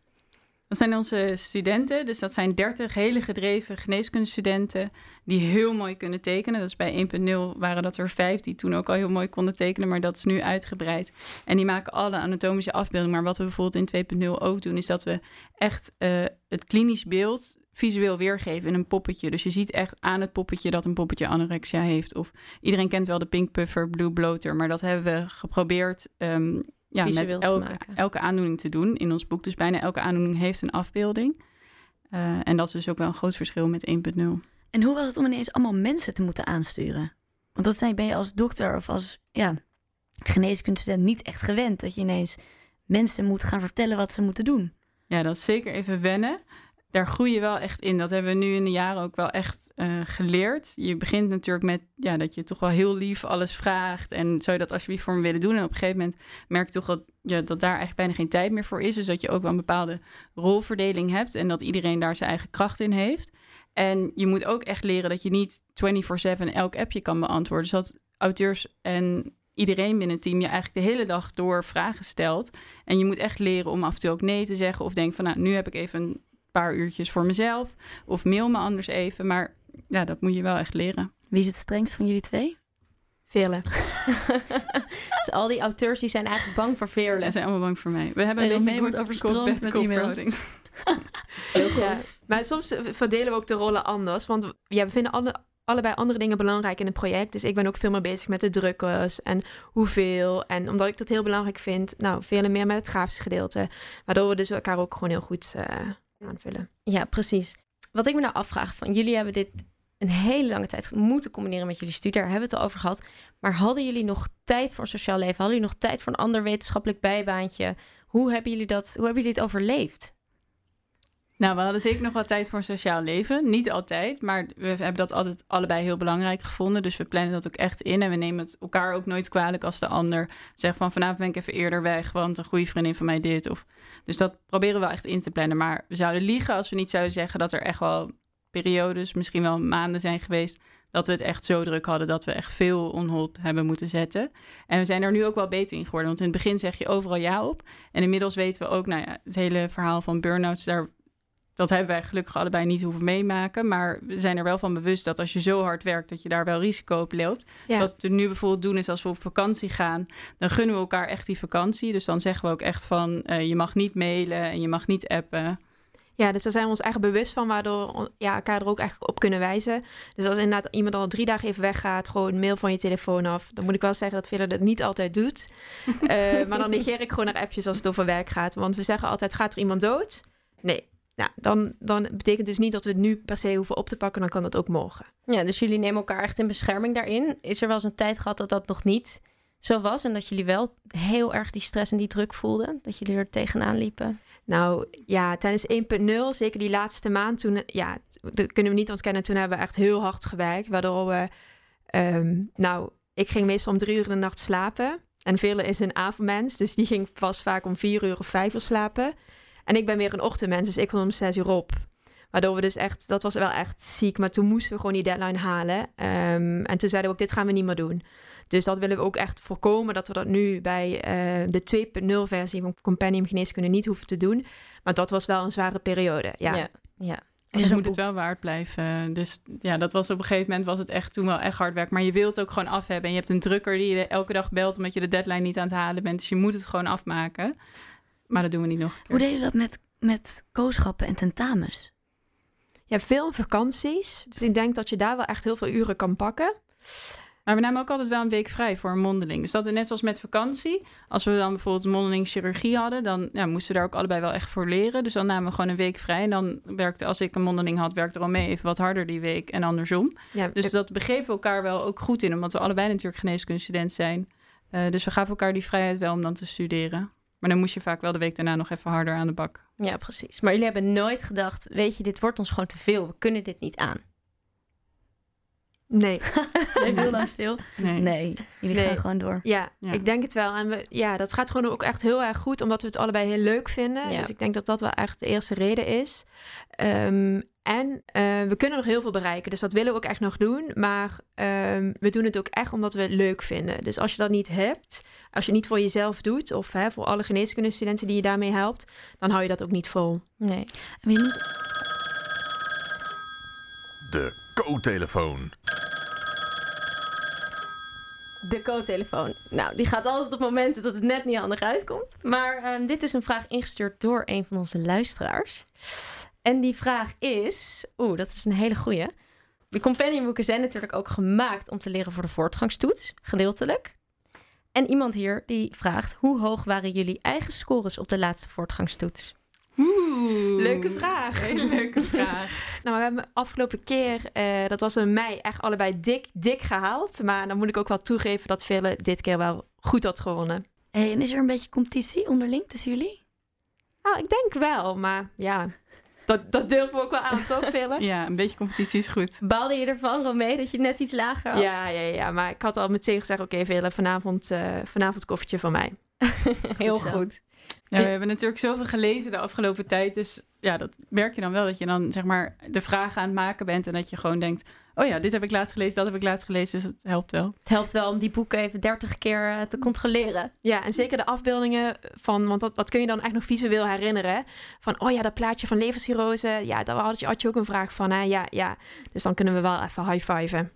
S5: Dat zijn onze studenten, dus dat zijn 30 hele gedreven geneeskundestudenten die heel mooi kunnen tekenen. Dat is bij 1.0 waren dat er vijf die toen ook al heel mooi konden tekenen, maar dat is nu uitgebreid. En die maken alle anatomische afbeeldingen. Maar wat we bijvoorbeeld in 2.0 ook doen, is dat we echt eh, het klinisch beeld visueel weergeven in een poppetje. Dus je ziet echt aan het poppetje dat een poppetje anorexia heeft. Of iedereen kent wel de pink puffer, blue bloater, maar dat hebben we geprobeerd ehm, ja,
S3: Visueel
S5: met elke, elke aandoening te doen in ons boek. Dus bijna elke aandoening heeft een afbeelding. Eh, en dat is dus ook wel een groot verschil met 1.0.
S2: En hoe was het om ineens allemaal mensen te moeten aansturen? Want dat zijn, ben je als dokter of als ja, geneeskundestudent niet echt gewend. Dat je ineens mensen moet gaan vertellen wat ze moeten doen.
S5: Ja, dat is zeker even wennen. Daar groei wel echt in. Dat hebben we nu in de jaren ook wel echt eh, geleerd. Je begint natuurlijk met ja, dat je toch wel heel lief alles vraagt. En zou je dat alsjeblieft voor me willen doen? En op een gegeven moment merk je toch dat, ja, dat daar eigenlijk bijna geen tijd meer voor is. Dus dat je ook wel een bepaalde rolverdeling hebt. En dat iedereen daar zijn eigen kracht in heeft. En je moet ook echt leren dat je niet 24-7 elk appje kan beantwoorden. Dus dat auteurs en iedereen binnen het team je eigenlijk de hele dag door vragen stelt. En je moet echt leren om af en toe ook nee te zeggen. Of denk van, nou, nu heb ik even een paar uurtjes voor mezelf. Of mail me anders even. Maar ja, dat moet je wel echt leren.
S2: Wie is het strengst van jullie twee?
S4: Vele. [laughs]
S3: Dus al die auteurs die zijn eigenlijk bang voor
S5: Ze
S3: Veerle.
S5: zijn allemaal bang voor mij. We hebben
S2: En
S5: een beetje
S2: wordt overstroomd met e-mails.
S5: verhouding. [laughs]
S4: Ja. Maar soms verdelen we ook de rollen anders. Want ja, we vinden alle, allebei andere dingen belangrijk in het project. Dus ik ben ook veel meer bezig met de drukkers en hoeveel. En omdat ik dat heel belangrijk vind, nou, veel meer met het grafische gedeelte. Waardoor we dus elkaar ook gewoon heel goed eh, aanvullen.
S3: Ja, precies. Wat ik me nou afvraag, van jullie hebben dit een hele lange tijd moeten combineren met jullie studie. Daar hebben we het al over gehad. Maar hadden jullie nog tijd voor een sociaal leven? Hadden jullie nog tijd voor een ander wetenschappelijk bijbaantje? Hoe hebben jullie dat? Hoe hebben jullie dit overleefd?
S5: Nou, we hadden zeker nog wat tijd voor een sociaal leven. Niet altijd, maar we hebben dat altijd allebei heel belangrijk gevonden. Dus we plannen dat ook echt in. En we nemen het elkaar ook nooit kwalijk als de ander zegt van vanavond ben ik even eerder weg, want een goede vriendin van mij dit. Of... Dus dat proberen we wel echt in te plannen. Maar we zouden liegen als we niet zouden zeggen dat er echt wel periodes, misschien wel maanden zijn geweest, dat we het echt zo druk hadden dat we echt veel onhold hebben moeten zetten. En we zijn er nu ook wel beter in geworden. Want in het begin zeg je overal ja op. En inmiddels weten we ook, nou ja, het hele verhaal van burn-outs, daar dat hebben wij gelukkig allebei niet hoeven meemaken. Maar we zijn er wel van bewust dat als je zo hard werkt, dat je daar wel risico op loopt.
S4: Ja.
S5: Wat we nu bijvoorbeeld doen is als we op vakantie gaan, dan gunnen we elkaar echt die vakantie. Dus dan zeggen we ook echt van eh, je mag niet mailen en je mag niet appen.
S4: Ja, dus daar zijn we ons echt bewust van, waardoor we ja, elkaar er ook echt op kunnen wijzen. Dus als inderdaad iemand al drie dagen even weggaat, gewoon een mail van je telefoon af. Dan moet ik wel zeggen dat Villa dat niet altijd doet. [laughs] Eh, maar dan negeer ik gewoon naar appjes als het over werk gaat. Want we zeggen altijd, gaat er iemand dood? Nee. Nou, dan, dan betekent dus niet dat we het nu per se hoeven op te pakken. Dan kan dat ook morgen.
S3: Ja, dus jullie nemen elkaar echt in bescherming daarin. Is er wel eens een tijd gehad dat dat nog niet zo was? En dat jullie wel heel erg die stress en die druk voelden? Dat jullie er tegenaan liepen?
S4: Nou ja, tijdens 1.0, zeker die laatste maand, toen, ja, dat kunnen we niet ontkennen, toen hebben we echt heel hard gewerkt. Waardoor we, ehm, nou, ik ging meestal om drie uur in de nacht slapen. En Vele is een avondmens, dus die ging pas vaak om vier uur of vijf uur slapen. En ik ben meer een ochtendmens, dus ik kon om zes uur op. Waardoor we dus echt, dat was wel echt ziek. Maar toen moesten we gewoon die deadline halen. Ehm, en toen zeiden we ook, dit gaan we niet meer doen. Dus dat willen we ook echt voorkomen, dat we dat nu bij eh, de 2.0 versie van Compendium Geneeskunde niet hoeven te doen. Maar dat was wel een zware periode, ja.
S3: ja. ja.
S2: En
S5: je moet het wel waard blijven. Dus ja, dat was op een gegeven moment was het echt toen wel echt hard werk. Maar je wilt het ook gewoon af hebben. En je hebt een drukker die je elke dag belt omdat je de deadline niet aan het halen bent. Dus je moet het gewoon afmaken. Maar dat doen we niet nog. een keer.
S2: Hoe deed je dat met, met kooschappen en tentamens?
S4: Ja, veel vakanties. Dus ik denk dat je daar wel echt heel veel uren kan pakken.
S5: Maar we namen ook altijd wel een week vrij voor een mondeling. Dus dat net zoals met vakantie. Als we dan bijvoorbeeld een mondeling chirurgie hadden, dan ja, moesten we daar ook allebei wel echt voor leren. Dus dan namen we gewoon een week vrij. En dan werkte, als ik een mondeling had, werkte Romee even wat harder die week en andersom.
S4: Ja,
S5: Dus dat begrepen we elkaar wel ook goed in, omdat we allebei natuurlijk geneeskundestudent zijn. Eh, dus we gaven elkaar die vrijheid wel om dan te studeren. Maar dan moest je vaak wel de week daarna nog even harder aan de bak.
S3: Ja, precies. Maar jullie hebben nooit gedacht, weet je, dit wordt ons gewoon te veel. We kunnen dit niet aan.
S4: Nee. [laughs]
S2: Bleef heel lang stil.
S5: Nee.
S2: Nee, jullie
S4: Nee.
S2: gaan gewoon door.
S4: Ja,
S5: Ja.
S4: ik denk het wel. En we, ja, dat gaat gewoon ook echt heel erg goed, omdat we het allebei heel leuk vinden.
S3: Ja.
S4: Dus ik denk dat dat wel echt de eerste reden is. Ehm, en eh, we kunnen nog heel veel bereiken, dus dat willen we ook echt nog doen. Maar ehm, we doen het ook echt omdat we het leuk vinden. Dus als je dat niet hebt, als je het niet voor jezelf doet, of hè, voor alle geneeskundestudenten die je daarmee helpt, dan hou je dat ook niet vol.
S3: Nee.
S2: En wie moet-
S6: De co-telefoon.
S3: De co-telefoon. Nou, die gaat altijd op momenten dat het net niet handig uitkomt. Maar ehm, dit is een vraag ingestuurd door een van onze luisteraars. En die vraag is... Oeh, dat is een hele goeie. De compendiumboeken zijn natuurlijk ook gemaakt om te leren voor de voortgangstoets. Gedeeltelijk. En iemand hier die vraagt... Hoe hoog waren jullie eigen scores op de laatste voortgangstoets?
S5: Oeh.
S4: Leuke vraag.
S5: Hele leuke vraag. [laughs]
S4: Nou, we hebben afgelopen keer, eh, dat was in mei, echt allebei dik, dik gehaald. Maar dan moet ik ook wel toegeven dat Vele dit keer wel goed had gewonnen.
S2: En is er een beetje competitie onderling tussen jullie?
S4: Nou, ik denk wel, maar ja, dat, dat durven we ook wel aan, toch, Vele?
S5: ja, een beetje competitie is goed.
S3: Baalde je ervan, Romee, dat je net iets lager had?
S4: Ja, ja, ja, maar ik had al meteen gezegd, oké, Vele, vanavond, eh vanavond koffertje van mij. [laughs]
S3: Heel
S2: zo.
S3: goed.
S5: Ja, we hebben natuurlijk zoveel gelezen de afgelopen tijd. Dus ja, dat merk je dan wel. Dat je dan zeg maar de vragen aan het maken bent. En dat je gewoon denkt, oh ja, dit heb ik laatst gelezen, dat heb ik laatst gelezen. Dus het helpt wel.
S3: Het helpt wel om die boeken even 30 keer eh, te controleren.
S4: Ja, en zeker de afbeeldingen van, want dat, dat kun je dan echt nog visueel herinneren. Van, oh ja, dat plaatje van levenscirrose, ja, daar had je, had je ook een vraag van, hè? Ja, ja. Dus dan kunnen we wel even high-fiven.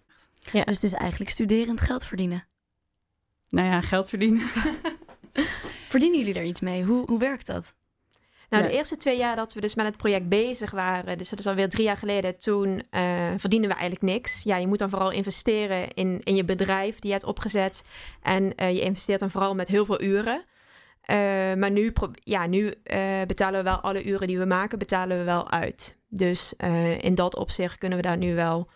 S2: Dus het is eigenlijk studerend geld verdienen.
S5: Nou ja, geld verdienen. [laughs]
S2: Verdienen jullie daar iets mee? Hoe, hoe werkt dat?
S4: Nou,
S5: Ja.
S4: de eerste twee jaar dat we dus met het project bezig waren, dus dat is alweer drie jaar geleden, toen eh, verdienden we eigenlijk niks. Ja, je moet dan vooral investeren in, in je bedrijf die je hebt opgezet. En eh, je investeert dan vooral met heel veel uren. Eh, maar nu, ja, nu betalen we wel alle uren die we maken, betalen we wel uit. Dus in dat opzicht kunnen we daar nu wel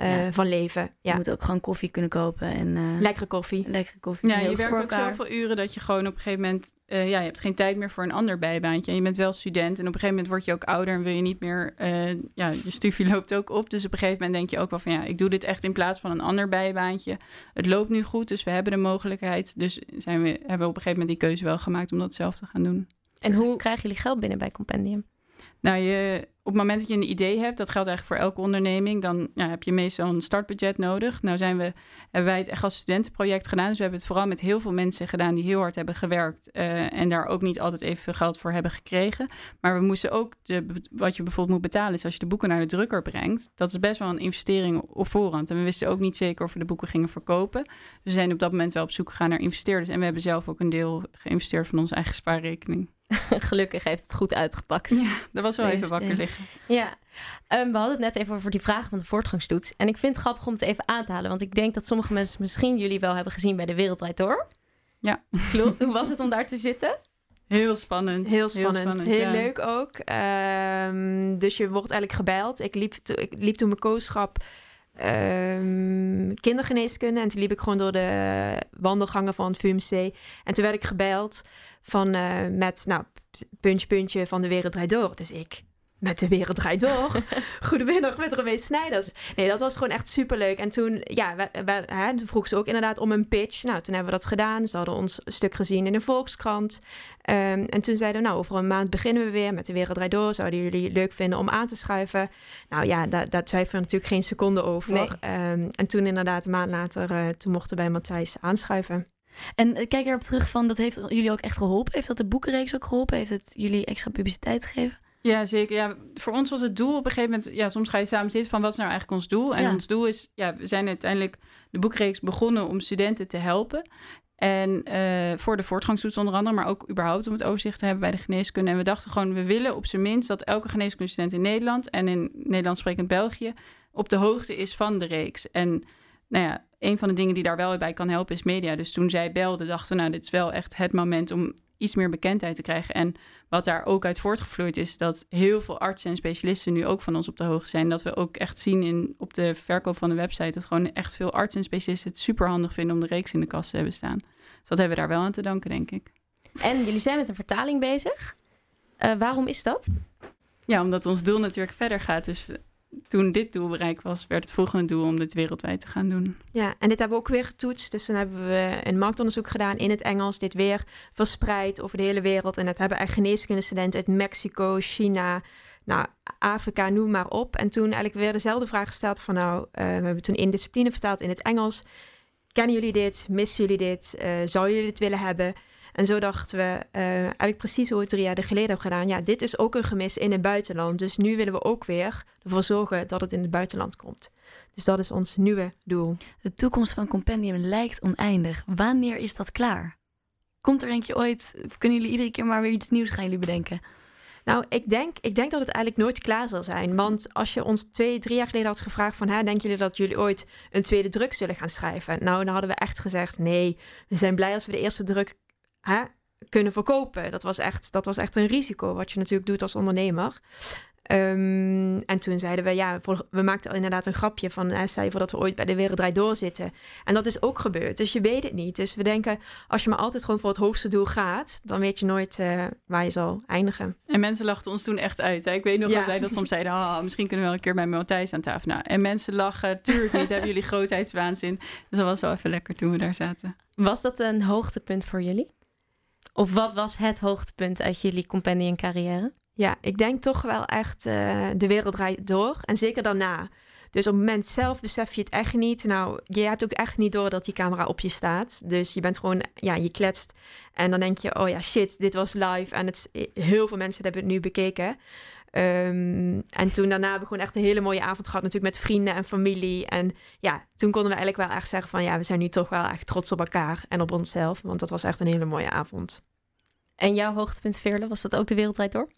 S4: eh,
S2: Ja.
S4: van leven.
S2: Je moet ook gewoon koffie kunnen kopen en eh,
S4: lekkere koffie.
S2: lekkere koffie.
S5: Ja, je werkt ook
S2: elkaar.
S5: zoveel uren dat je gewoon op een gegeven moment... eh, ja, je hebt geen tijd meer voor een ander bijbaantje. En je bent wel student. En op een gegeven moment word je ook ouder en wil je niet meer... eh, ja, je studie [laughs] loopt ook op. Dus op een gegeven moment denk je ook wel van... ja, ik doe dit echt in plaats van een ander bijbaantje. Het loopt nu goed, dus we hebben de mogelijkheid. Dus zijn we, hebben we op een gegeven moment die keuze wel gemaakt om dat zelf te gaan doen.
S3: En hoe krijgen jullie geld binnen bij Compendium?
S5: Nou, je, op het moment dat je een idee hebt, dat geldt eigenlijk voor elke onderneming, dan heb je meestal een startbudget nodig. Nou zijn we, hebben wij het echt als studentenproject gedaan. Dus we hebben het vooral met heel veel mensen gedaan die heel hard hebben gewerkt eh, en daar ook niet altijd even veel geld voor hebben gekregen. Maar we moesten ook, de, wat je bijvoorbeeld moet betalen, is als je de boeken naar de drukker brengt. Dat is best wel een investering op voorhand. En we wisten ook niet zeker of we de boeken gingen verkopen. We zijn op dat moment wel op zoek gegaan naar investeerders. En we hebben zelf ook een deel geïnvesteerd van onze eigen spaarrekening. [laughs]
S3: Gelukkig heeft het goed uitgepakt.
S5: Ja, dat was wel even wakker
S2: ja.
S5: liggen.
S3: Ja, Ehm, we hadden het net even over die vragen van de voortgangstoets. En ik vind het grappig om het even aan te halen. Want ik denk dat sommige mensen misschien jullie wel hebben gezien bij de Wereldrijd Door.
S5: Ja.
S3: Klopt. Hoe was het om daar te zitten?
S5: Heel spannend.
S4: Heel spannend, heel,
S5: ja.
S4: leuk ook. Ehm, dus je wordt eigenlijk gebeld. Ik liep, ik liep toen mijn kooschap ehm, kindergeneeskunde. En toen liep ik gewoon door de wandelgangen van het VUMC. En toen werd ik gebeld van, eh, met, nou, puntje, puntje van de wereld draait door. Dus ik, met de wereld draait door. [laughs] Goedemiddag met Romee Snijders. Nee, dat was gewoon echt superleuk. En toen, ja, we, we- hè, toen vroeg ze ook inderdaad om een pitch. Nou, toen hebben we dat gedaan. Ze hadden ons stuk gezien in de Volkskrant. Ehm, en toen zeiden we, nou, over een maand beginnen we weer met de Wereld Draait Door. Zouden jullie leuk vinden om aan te schuiven? Nou ja, daar, daar twijfelen we natuurlijk geen seconde over.
S3: Nee.
S4: Ehm, en toen inderdaad, een maand later, eh, toen mochten we bij Matthijs aanschuiven.
S2: En eh, kijk erop terug van, dat heeft jullie ook echt geholpen? Heeft dat de boekenreeks ook geholpen? Heeft het jullie extra publiciteit gegeven?
S5: Ja, zeker. Ja, voor ons was het doel op een gegeven moment... Ja, soms ga je samen zitten van wat is nou eigenlijk ons doel? En
S2: Ja.
S5: ons doel is... Ja, we zijn uiteindelijk de boekreeks begonnen om studenten te helpen. En eh, voor de voortgangstoets onder andere, maar ook überhaupt om het overzicht te hebben bij de geneeskunde. En we dachten gewoon, we willen op zijn minst dat elke geneeskundestudent in Nederland en in Nederlands sprekend België op de hoogte is van de reeks. En nou ja, een van de dingen die daar wel bij kan helpen is media. Dus toen zij belde, dachten we, nou, dit is wel echt het moment om iets meer bekendheid te krijgen. En wat daar ook uit voortgevloeid is, dat heel veel artsen en specialisten nu ook van ons op de hoogte zijn. Dat we ook echt zien in, op de verkoop van de website, dat gewoon echt veel artsen en specialisten het super handig vinden om de reeks in de kast te hebben staan. Dus dat hebben we daar wel aan te danken, denk ik.
S3: En jullie zijn met een vertaling bezig. Uh, waarom is dat?
S5: Ja, omdat ons doel natuurlijk verder gaat. Dus toen dit doel bereikt was, werd het volgende doel om dit wereldwijd te gaan doen.
S4: Ja, en dit hebben we ook weer getoetst. Dus dan hebben we een marktonderzoek gedaan in het Engels. Dit weer verspreid over de hele wereld. En dat hebben echt geneeskundestudenten uit Mexico, China, nou, Afrika, noem maar op. En toen eigenlijk weer dezelfde vraag gesteld van nou, uh, we hebben toen in discipline vertaald in het Engels. Kennen jullie dit? Missen jullie dit? Uh, zouden jullie dit willen hebben? En zo dachten we, uh, eigenlijk precies hoe we het drie jaar geleden hebben gedaan. Ja, dit is ook een gemis in het buitenland. Dus nu willen we ook weer ervoor zorgen dat het in het buitenland komt. Dus dat is ons nieuwe doel.
S2: De toekomst van Compendium lijkt oneindig. Wanneer is dat klaar? Komt er denk je ooit, kunnen jullie iedere keer maar weer iets nieuws gaan jullie bedenken?
S4: Nou, ik denk, ik denk dat het eigenlijk nooit klaar zal zijn. Want als je ons twee, drie jaar geleden had gevraagd van... Hè, denken jullie dat jullie ooit een tweede druk zullen gaan schrijven? Nou, dan hadden we echt gezegd... nee, we zijn blij als we de eerste druk hè, kunnen verkopen. Dat was, echt, dat was echt een risico wat je natuurlijk doet als ondernemer. Um, en toen zeiden we, ja, we maakten inderdaad een grapje van, hè, stel je voor dat we ooit bij de Wereld Draait Door zitten. En dat is ook gebeurd, dus je weet het niet. Dus we denken, als je maar altijd gewoon voor het hoogste doel gaat, dan weet je nooit uh, waar je zal eindigen.
S5: En mensen lachten ons toen echt uit. Hè? Ik weet nog ja. wel dat soms zeiden, oh, misschien kunnen we wel een keer bij Matthijs aan tafel. Nou, en mensen lachen, tuurlijk niet, hebben jullie [laughs] grootheidswaanzin. Dus dat was wel even lekker toen we daar zaten.
S3: Was dat een hoogtepunt voor jullie? Of wat was het hoogtepunt uit jullie companion carrière?
S4: Ja, ik denk toch wel echt uh, de wereld draait door. En zeker daarna. Dus op het moment zelf besef je het echt niet. Nou, je hebt ook echt niet door dat die camera op je staat. Dus je bent gewoon, ja, je kletst. En dan denk je, oh ja, shit, dit was live. En het, heel veel mensen hebben het nu bekeken. Um, en toen daarna hebben we gewoon echt een hele mooie avond gehad. Natuurlijk met vrienden en familie. En ja, toen konden we eigenlijk wel echt zeggen van... ja, we zijn nu toch wel echt trots op elkaar en op onszelf. Want dat was echt een hele mooie avond.
S3: En jouw hoogtepunt, Veerle, was dat ook de wereldwijd door?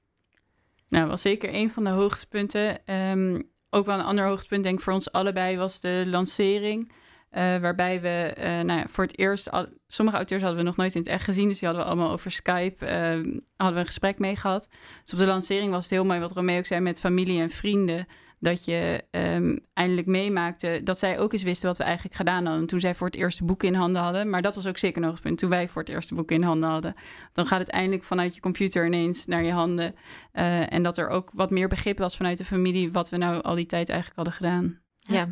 S5: Nou, was zeker een van de hoogtepunten. Um, ook wel een ander hoogtepunt, denk ik, voor ons allebei was de lancering. Uh, waarbij we uh, nou ja, voor het eerst, al, sommige auteurs hadden we nog nooit in het echt gezien, dus die hadden we allemaal over Skype, uh, hadden we een gesprek mee gehad. Dus op de lancering was het heel mooi wat Romeo ook zei met familie en vrienden, dat je um, eindelijk meemaakte dat zij ook eens wisten wat we eigenlijk gedaan hadden. Toen zij voor het eerste boek in handen hadden, maar dat was ook zeker nog een punt, toen wij voor het eerste boek in handen hadden. Dan gaat het eindelijk vanuit je computer ineens naar je handen en dat er ook wat meer begrip was vanuit de familie wat we nou al die tijd eigenlijk hadden gedaan.
S2: ja. ja.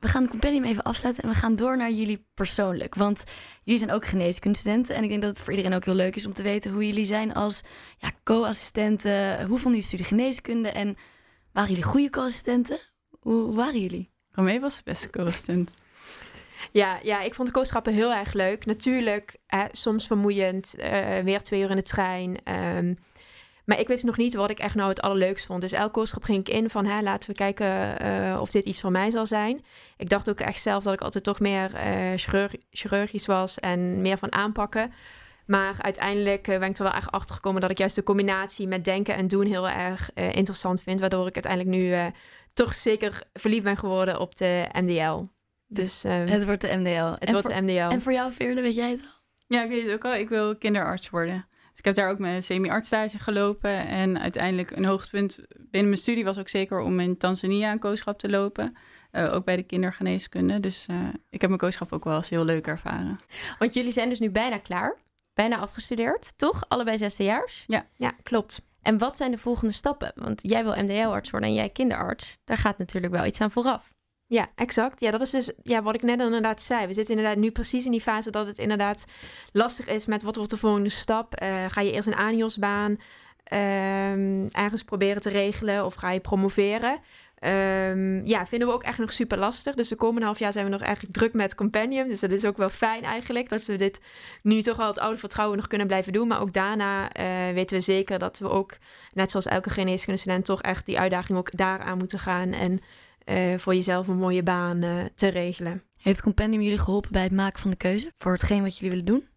S2: We gaan het compendium even afsluiten en we gaan door naar jullie persoonlijk. Want jullie zijn ook geneeskundestudenten. En ik denk dat het voor iedereen ook heel leuk is om te weten hoe jullie zijn als ja, co-assistenten. Hoe vonden jullie studie geneeskunde en waren jullie goede co-assistenten? Hoe, hoe, waren jullie?
S5: Romee was de beste co-assistent. [laughs]
S4: Ja, ja, ik vond de kooschappen heel erg leuk. Natuurlijk, soms vermoeiend. Uh, weer twee uur in de trein. Um, maar ik wist nog niet wat ik echt nou het allerleukst vond. Dus elke kooschap ging ik in van hè, laten we kijken uh, of dit iets voor mij zal zijn. Ik dacht ook echt zelf dat ik altijd toch meer uh, chirurg chirurgisch was en meer van aanpakken. Maar uiteindelijk uh, ben ik er wel echt achter gekomen dat ik juist de combinatie met denken en doen heel erg interessant vind. Waardoor ik uiteindelijk nu toch zeker verliefd ben geworden op de MDL.
S2: Dus, het wordt de MDL.
S4: Het en wordt
S2: voor,
S4: de MDL.
S2: En voor jou, Veerle, weet jij het al?
S5: Ja, ik weet het ook al. Ik wil kinderarts worden. Dus ik heb daar ook mijn semi-artstage gelopen. En uiteindelijk een hoogtepunt binnen mijn studie was ook zeker om in Tanzania een kooschap te lopen. Uh, ook bij de kindergeneeskunde. Dus uh, ik heb mijn kooschap ook wel eens heel leuk ervaren.
S3: Want jullie zijn dus nu bijna klaar. Bijna afgestudeerd, toch? Allebei zesdejaars?
S5: Ja.
S4: Ja, klopt.
S3: En wat zijn de volgende stappen? Want jij wil MDL-arts worden en jij kinderarts. Daar gaat natuurlijk wel iets aan vooraf.
S4: Ja, exact. Ja, dat is dus ja, wat ik net inderdaad zei. We zitten inderdaad nu precies in die fase dat het inderdaad lastig is met wat wordt de volgende stap. Uh, ga je eerst een ANIOS-baan um, ergens proberen te regelen of ga je promoveren? Um, ja, vinden we ook echt nog super lastig. Dus de komende half jaar zijn we nog eigenlijk druk met Compendium. Dus dat is ook wel fijn eigenlijk. Dat we dit nu toch wel het oude vertrouwen nog kunnen blijven doen. Maar ook daarna uh, weten we zeker dat we ook, net zoals elke geneeskunde student, toch echt die uitdaging ook daaraan moeten gaan. En uh, voor jezelf een mooie baan uh, te regelen.
S2: Heeft Compendium jullie geholpen bij het maken van de keuze voor hetgeen wat jullie willen doen?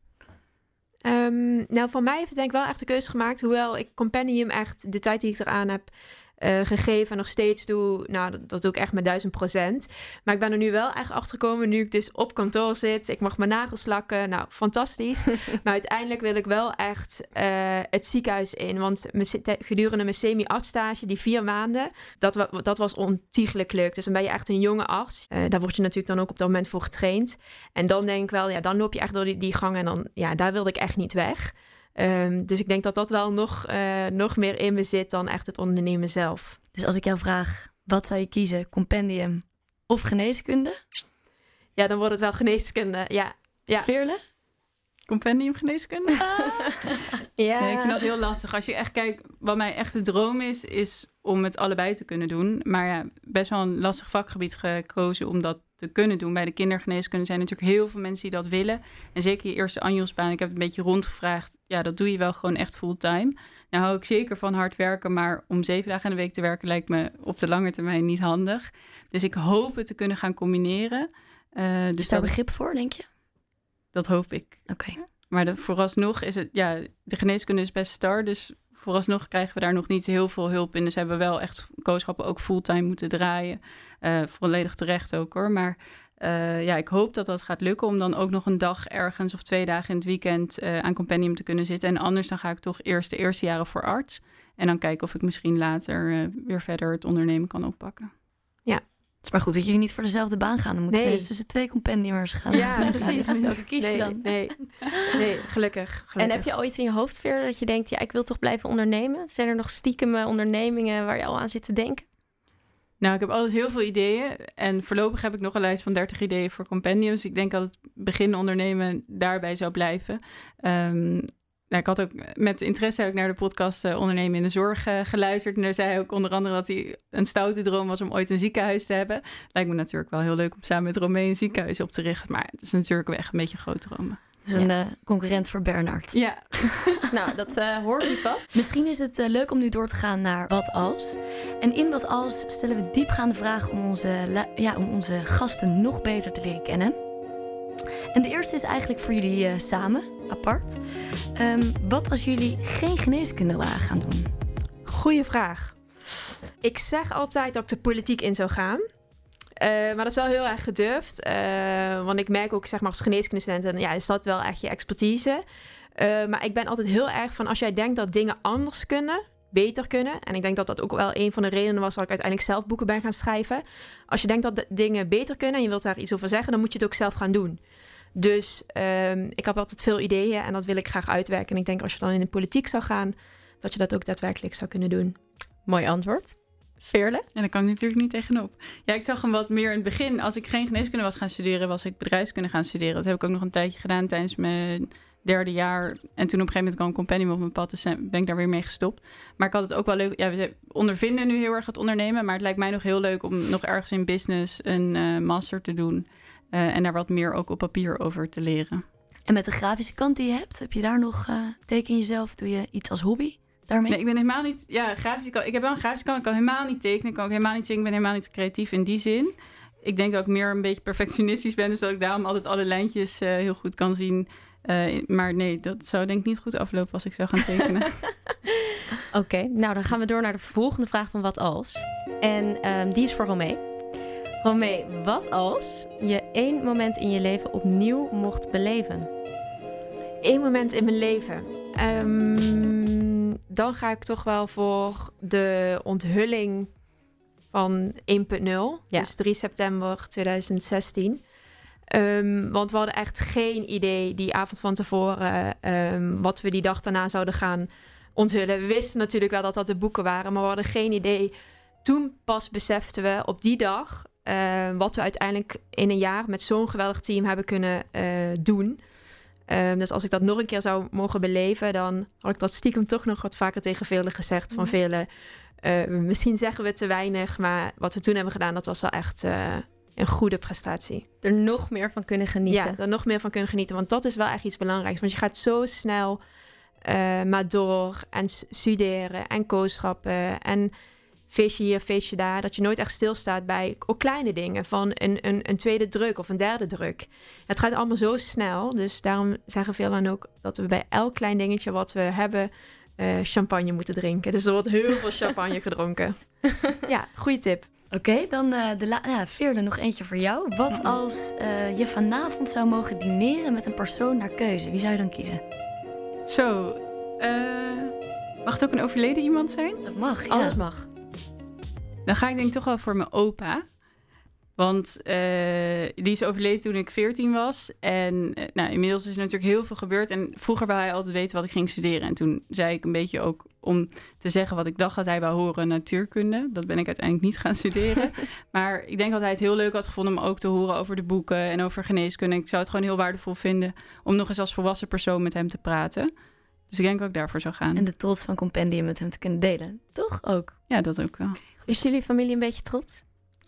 S4: Um, nou, voor mij heeft het denk ik wel echt de keuze gemaakt. Hoewel ik Compendium echt, de tijd die ik eraan heb eh, gegeven en nog steeds doe. Nou, dat, dat doe ik echt met duizend procent. Maar ik ben er nu wel echt achter gekomen, nu ik dus op kantoor zit. Ik mag mijn nagels lakken. Nou, fantastisch. [laughs] maar uiteindelijk wil ik wel echt eh, het ziekenhuis in. Want gedurende mijn semi-artsstage, die vier maanden, dat, dat was ontiegelijk leuk. Dus dan ben je echt een jonge arts. Eh, daar word je natuurlijk dan ook op dat moment voor getraind. En dan denk ik wel, ja, dan loop je echt door die, die gang en dan, ja, daar wilde ik echt niet weg. Ehm, dus ik denk dat dat wel nog, eh, nog meer in me zit dan echt het ondernemen zelf.
S2: Dus als ik jou vraag, wat zou je kiezen? Compendium of geneeskunde?
S4: Ja, dan wordt het wel geneeskunde. Ja, Ja.
S2: Veerle?
S5: Compendium geneeskunde? [laughs]
S3: Ja.
S5: Nee, ik vind dat heel lastig. Als je echt kijkt, wat mijn echte droom is, is om het allebei te kunnen doen. Maar ja, best wel een lastig vakgebied gekozen om dat te kunnen doen. Bij de kindergeneeskunde zijn natuurlijk heel veel mensen die dat willen. En zeker je eerste anjosbaan, ik heb het een beetje rondgevraagd. Ja, dat doe je wel gewoon echt fulltime. Nou hou ik zeker van hard werken, maar om zeven dagen in de week te werken lijkt me op de lange termijn niet handig. Dus ik hoop het te kunnen gaan combineren. Eh, dus
S2: Is daar begrip voor, denk je?
S5: Dat hoop ik.
S2: Oké.
S5: Maar de, vooralsnog is het, ja, de geneeskunde is best star. Dus vooralsnog krijgen we daar nog niet heel veel hulp in. Dus hebben we wel echt kooschappen ook fulltime moeten draaien. Eh, volledig terecht ook hoor. Maar eh, ja, ik hoop dat dat gaat lukken om dan ook nog een dag ergens of twee dagen in het weekend eh, aan compendium te kunnen zitten. En anders dan ga ik toch eerst de eerste jaren voor arts. En dan kijken of ik misschien later weer verder het ondernemen kan oppakken.
S2: Het is maar goed dat jullie niet voor dezelfde baan gaan. Dan moeten
S4: Nee.
S2: ze dus tussen twee compendiumers gaan.
S4: Ja, [laughs] precies.
S2: Welke kies je dan?
S4: Nee, nee gelukkig, gelukkig.
S3: En heb je ooit in je hoofd, dat je denkt, ja, ik wil toch blijven ondernemen? Zijn er nog stiekem ondernemingen waar je al aan zit te denken?
S5: Nou, ik heb altijd heel veel ideeën. En voorlopig heb ik nog een lijst van 30 ideeën voor compendiums. Ik denk dat het begin ondernemen daarbij zou blijven. Ehm, nou, ik had ook met interesse heb ik naar de podcast eh, Ondernemen in de Zorg eh, geluisterd. En daar zei hij ook onder andere dat hij een stoute droom was om ooit een ziekenhuis te hebben. Lijkt me natuurlijk wel heel leuk om samen met Romee een ziekenhuis op te richten. Maar het is natuurlijk wel echt een beetje groot dromen.
S2: Dus een eh, concurrent voor Bernard.
S5: Ja, [laughs]
S3: nou, dat eh, hoort u vast.
S2: Misschien is het leuk om nu door te gaan naar wat als. En in wat als stellen we diepgaande vragen om onze, ja, om onze gasten nog beter te leren kennen. En de eerste is eigenlijk voor jullie eh, samen, apart. Ehm, wat als jullie geen geneeskunde waren gaan doen?
S4: Goeie vraag. Ik zeg altijd dat ik de politiek in zou gaan. Eh, maar dat is wel heel erg gedurfd. eh, want ik merk ook, zeg maar, als geneeskundestudent... en ja, is dat wel echt je expertise. Eh, maar ik ben altijd heel erg van... als jij denkt dat dingen anders kunnen, beter kunnen... en ik denk dat dat ook wel een van de redenen was... dat ik uiteindelijk zelf boeken ben gaan schrijven. Als je denkt dat de dingen beter kunnen... en je wilt daar iets over zeggen... dan moet je het ook zelf gaan doen. Dus ehm, ik heb altijd veel ideeën... en dat wil ik graag uitwerken. En ik denk als je dan in de politiek zou gaan... dat je dat ook daadwerkelijk zou kunnen doen.
S3: Mooi antwoord. Veerle?
S5: En daar kan ik natuurlijk niet tegenop. Ja, ik zag hem wat meer in het begin. Als ik geen geneeskunde was gaan studeren, was ik bedrijfskunde gaan studeren. Dat heb ik ook nog een tijdje gedaan tijdens mijn derde jaar. En toen op een gegeven moment kwam een compendium op mijn pad, dus ben ik daar weer mee gestopt. Maar ik had het ook wel leuk. Ja, we ondervinden nu heel erg het ondernemen, maar het lijkt mij nog heel leuk om nog ergens in business een eh, master te doen. Eh, en daar wat meer ook op papier over te leren.
S2: En met de grafische kant die je hebt, heb je daar nog eh, teken jezelf? Doe je iets als hobby daarmee?
S5: Nee, ik ben helemaal niet. Ja, grafisch. kan- Ik heb wel een grafische kant. Ik kan helemaal niet tekenen. Ik kan ook helemaal niet zingen. Ik ben helemaal niet creatief in die zin. Ik denk dat ik meer een beetje perfectionistisch ben. Dus dat ik daarom altijd alle lijntjes eh, heel goed kan zien. Eh, maar nee, dat zou denk ik niet goed aflopen als ik zou gaan tekenen. [laughs]
S3: Oké, nou dan gaan we door naar de volgende vraag van wat als. En ehm, die is voor Romee. Romee, wat als je één moment in je leven opnieuw mocht beleven?
S4: Eén moment in mijn leven. Ehm, dan ga ik toch wel voor de onthulling van 1.0.
S3: Ja.
S4: Dus 3 september 2016. Ehm, want we hadden echt geen idee die avond van tevoren ehm, wat we die dag daarna zouden gaan onthullen. We wisten natuurlijk wel dat dat de boeken waren, maar we hadden geen idee. Toen pas beseften we op die dag eh, wat we uiteindelijk in een jaar met zo'n geweldig team hebben kunnen eh, doen. Ehm, dus als ik dat nog een keer zou mogen beleven, dan had ik dat stiekem toch nog wat vaker tegen velen gezegd. Van
S3: Mhm.
S4: velen, eh, misschien zeggen we te weinig, maar wat we toen hebben gedaan, dat was wel echt eh, een goede prestatie.
S3: Er nog meer van kunnen genieten.
S4: Ja, er nog meer van kunnen genieten, want dat is wel echt iets belangrijks. Want je gaat zo snel maar door en studeren en kooschappen en feestje hier, feestje daar. Dat je nooit echt stilstaat bij ook kleine dingen van een, een, een tweede druk of een derde druk. Het gaat allemaal zo snel, dus daarom zeggen veel dan ook dat we bij elk klein dingetje wat we hebben eh, champagne moeten drinken. Dus er wordt heel veel champagne [laughs] gedronken. [laughs] ja, goede tip.
S2: Oké, dan eh, de la- ja, Veerle, nog eentje voor jou. Wat als eh, je vanavond zou mogen dineren met een persoon naar keuze? Wie zou je dan kiezen?
S5: Zo, eh, mag het ook een overleden iemand zijn?
S2: Dat mag, ja.
S3: Alles mag.
S5: Dan ga ik denk ik toch wel voor mijn opa. Want eh, die is overleden toen ik 14 was. En eh, nou, inmiddels is er natuurlijk heel veel gebeurd. En vroeger wou hij altijd weten wat ik ging studeren. En toen zei ik een beetje ook om te zeggen wat ik dacht dat hij wou horen, natuurkunde. Dat ben ik uiteindelijk niet gaan studeren. [laughs] maar ik denk dat hij het heel leuk had gevonden om ook te horen over de boeken en over geneeskunde. Ik zou het gewoon heel waardevol vinden om nog eens als volwassen persoon met hem te praten. Dus ik denk ik daarvoor zou gaan.
S2: En de trots van Compendium met hem te kunnen delen. Toch ook?
S5: Ja, dat ook wel.
S3: Is jullie familie een beetje trots?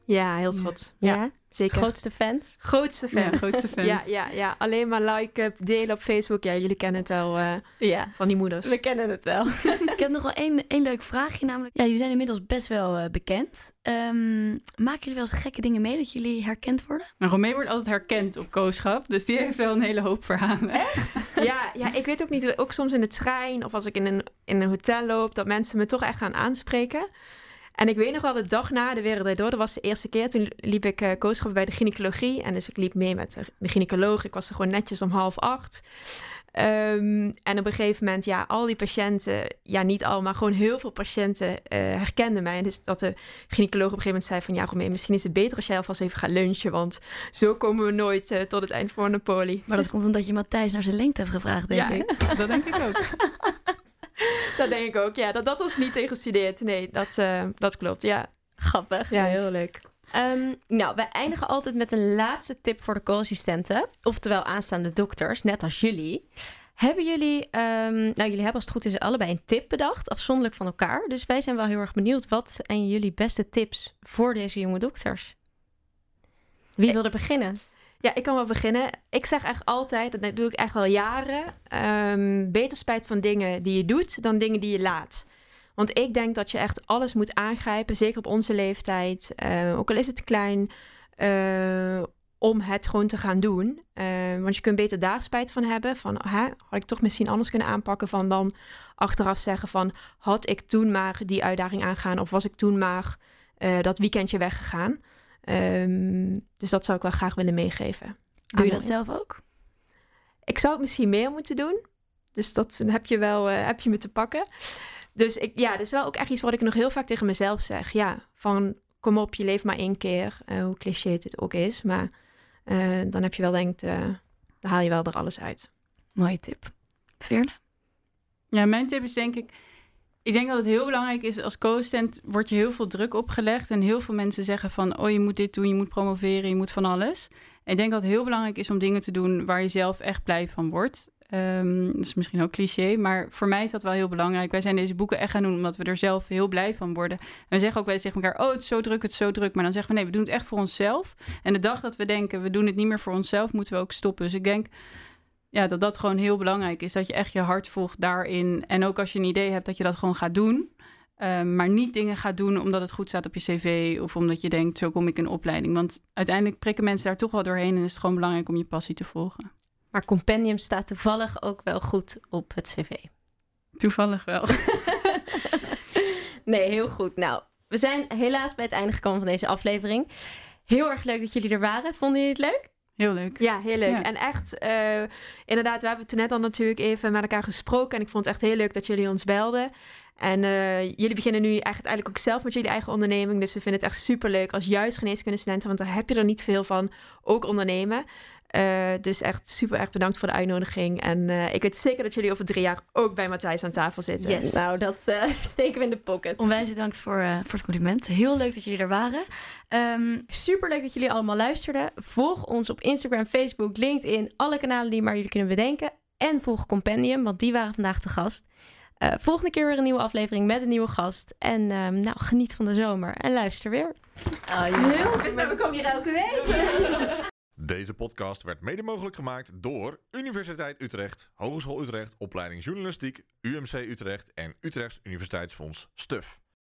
S4: Ja, heel trots. Ja, zeker.
S3: Grootste fans?
S4: grootste fans.
S5: Ja, grootste fans.
S4: Ja, ja, ja, alleen maar liken, delen op Facebook. Ja, jullie kennen het wel eh,
S3: Ja,
S4: van die moeders.
S3: we kennen het wel. [laughs]
S2: Ik heb nog wel één, één leuk vraagje, namelijk... Ja, jullie zijn inmiddels best wel eh, bekend. Ehm, maken jullie wel eens gekke dingen mee dat jullie herkend worden?
S5: Maar Romee wordt altijd herkend op kooschap. Dus die heeft wel een hele hoop verhalen.
S4: Ja, ja, ik weet ook niet, ook soms in de trein of als ik in een, in een hotel loop, dat mensen me toch echt gaan aanspreken. En ik weet nog wel, de dag na de Wereld Door, dat was de eerste keer. Toen liep ik uh, kooschap bij de gynaecologie. En dus ik liep mee met de, de gynaecoloog. Ik was er gewoon netjes om half acht. Um, en op een gegeven moment, ja, al die patiënten, ja, niet al, maar gewoon heel veel patiënten uh, herkenden mij. En dus dat de gynaecoloog op een gegeven moment zei van, ja, Romee, misschien is het beter als jij alvast even gaat lunchen, want zo komen we nooit uh, tot het eind van de poli.
S2: Maar dat dus, komt omdat je Matthijs naar zijn lengte hebt gevraagd, denk
S5: ja,
S2: ik. [laughs]
S5: dat denk ik ook. [laughs] [laughs]
S4: dat denk ik ook, ja. Dat, dat was niet tegengestudeerd. Nee, dat, uh, dat klopt, ja.
S3: Grappig.
S4: Ja, heel leuk.
S3: Um, nou, wij eindigen altijd met een laatste tip voor de co-assistenten. Oftewel aanstaande dokters, net als jullie. Hebben jullie, um, nou jullie hebben als het goed is allebei een tip bedacht, afzonderlijk van elkaar. Dus wij zijn wel heel erg benieuwd, wat zijn jullie beste tips voor deze jonge dokters? Wie wil er beginnen?
S4: Ja, ik kan wel beginnen. Ik zeg echt altijd, dat doe ik echt al jaren, um, beter spijt van dingen die je doet dan dingen die je laat. Want ik denk dat je echt alles moet aangrijpen, zeker op onze leeftijd, uh, ook al is het klein, uh, om het gewoon te gaan doen. Uh, want je kunt beter daar spijt van hebben, van hè, had ik toch misschien anders kunnen aanpakken, van dan achteraf zeggen van had ik toen maar die uitdaging aangaan of was ik toen maar dat weekendje weggegaan. Um, dus dat zou ik wel graag willen meegeven.
S2: Doe je dat zelf ook?
S4: Ik zou het misschien meer moeten doen. Dus dat heb je wel uh, heb je me te pakken. Dus ik, ja, dat is wel ook echt iets wat ik nog heel vaak tegen mezelf zeg. Ja, van kom op, je leeft maar één keer. Uh, hoe cliché het ook is. Maar uh, dan heb je wel denkt, uh, dan haal je wel er alles uit.
S2: Mooie tip. Veerle?
S5: Ja, mijn tip is denk ik... Ik denk dat het heel belangrijk is, als co-assistent wordt je heel veel druk opgelegd. En heel veel mensen zeggen van, oh je moet dit doen, je moet promoveren, je moet van alles. En ik denk dat het heel belangrijk is om dingen te doen waar je zelf echt blij van wordt. Um, dat is misschien ook cliché, maar voor mij is dat wel heel belangrijk. Wij zijn deze boeken echt gaan doen omdat we er zelf heel blij van worden. En we zeggen ook wel eens tegen elkaar, oh het is zo druk, het is zo druk. Maar dan zeggen we nee, we doen het echt voor onszelf. En de dag dat we denken, we doen het niet meer voor onszelf, moeten we ook stoppen. Dus ik denk ja, dat dat gewoon heel belangrijk is. Dat je echt je hart volgt daarin. En ook als je een idee hebt, dat je dat gewoon gaat doen. Um, maar niet dingen gaat doen omdat het goed staat op je cv of omdat je denkt, zo kom ik in opleiding. Want uiteindelijk prikken mensen daar toch wel doorheen en is het gewoon belangrijk om je passie te volgen.
S3: Maar Compendium staat toevallig ook wel goed op het cv.
S5: Toevallig wel. [laughs] [laughs]
S3: nee, heel goed. Nou, we zijn helaas bij het einde gekomen van deze aflevering. Heel erg leuk dat jullie er waren. Vonden jullie het leuk?
S5: Heel leuk.
S4: Ja, heel leuk. Ja. En echt, uh, inderdaad, we hebben het net al natuurlijk even met elkaar gesproken. En ik vond het echt heel leuk dat jullie ons belden. En uh, jullie beginnen nu eigenlijk, eigenlijk ook zelf met jullie eigen onderneming. Dus we vinden het echt super leuk als juist geneeskundestudenten, want daar heb je er niet veel van, ook ondernemen. Uh, dus echt super erg bedankt voor de uitnodiging. En uh, ik weet zeker dat jullie over drie jaar ook bij Matthijs aan tafel zitten.
S3: Yes. Nou, dat uh, [laughs] steken we in de pocket.
S2: Onwijs bedankt voor, voor het compliment. Heel leuk dat jullie er waren.
S3: Um, super leuk dat jullie allemaal luisterden. Volg ons op Instagram, Facebook, LinkedIn, alle kanalen die maar jullie kunnen bedenken. En volg Compendium, want die waren vandaag te gast. Volgende keer weer een nieuwe aflevering met een nieuwe gast. En um, nou, geniet van de zomer en luister weer.
S4: Oh, heel goed. We komen hier elke week. [laughs]
S6: Deze podcast werd mede mogelijk gemaakt door Universiteit Utrecht, Hogeschool Utrecht, Opleiding Journalistiek, UMC Utrecht en Utrechts Universiteitsfonds STUF.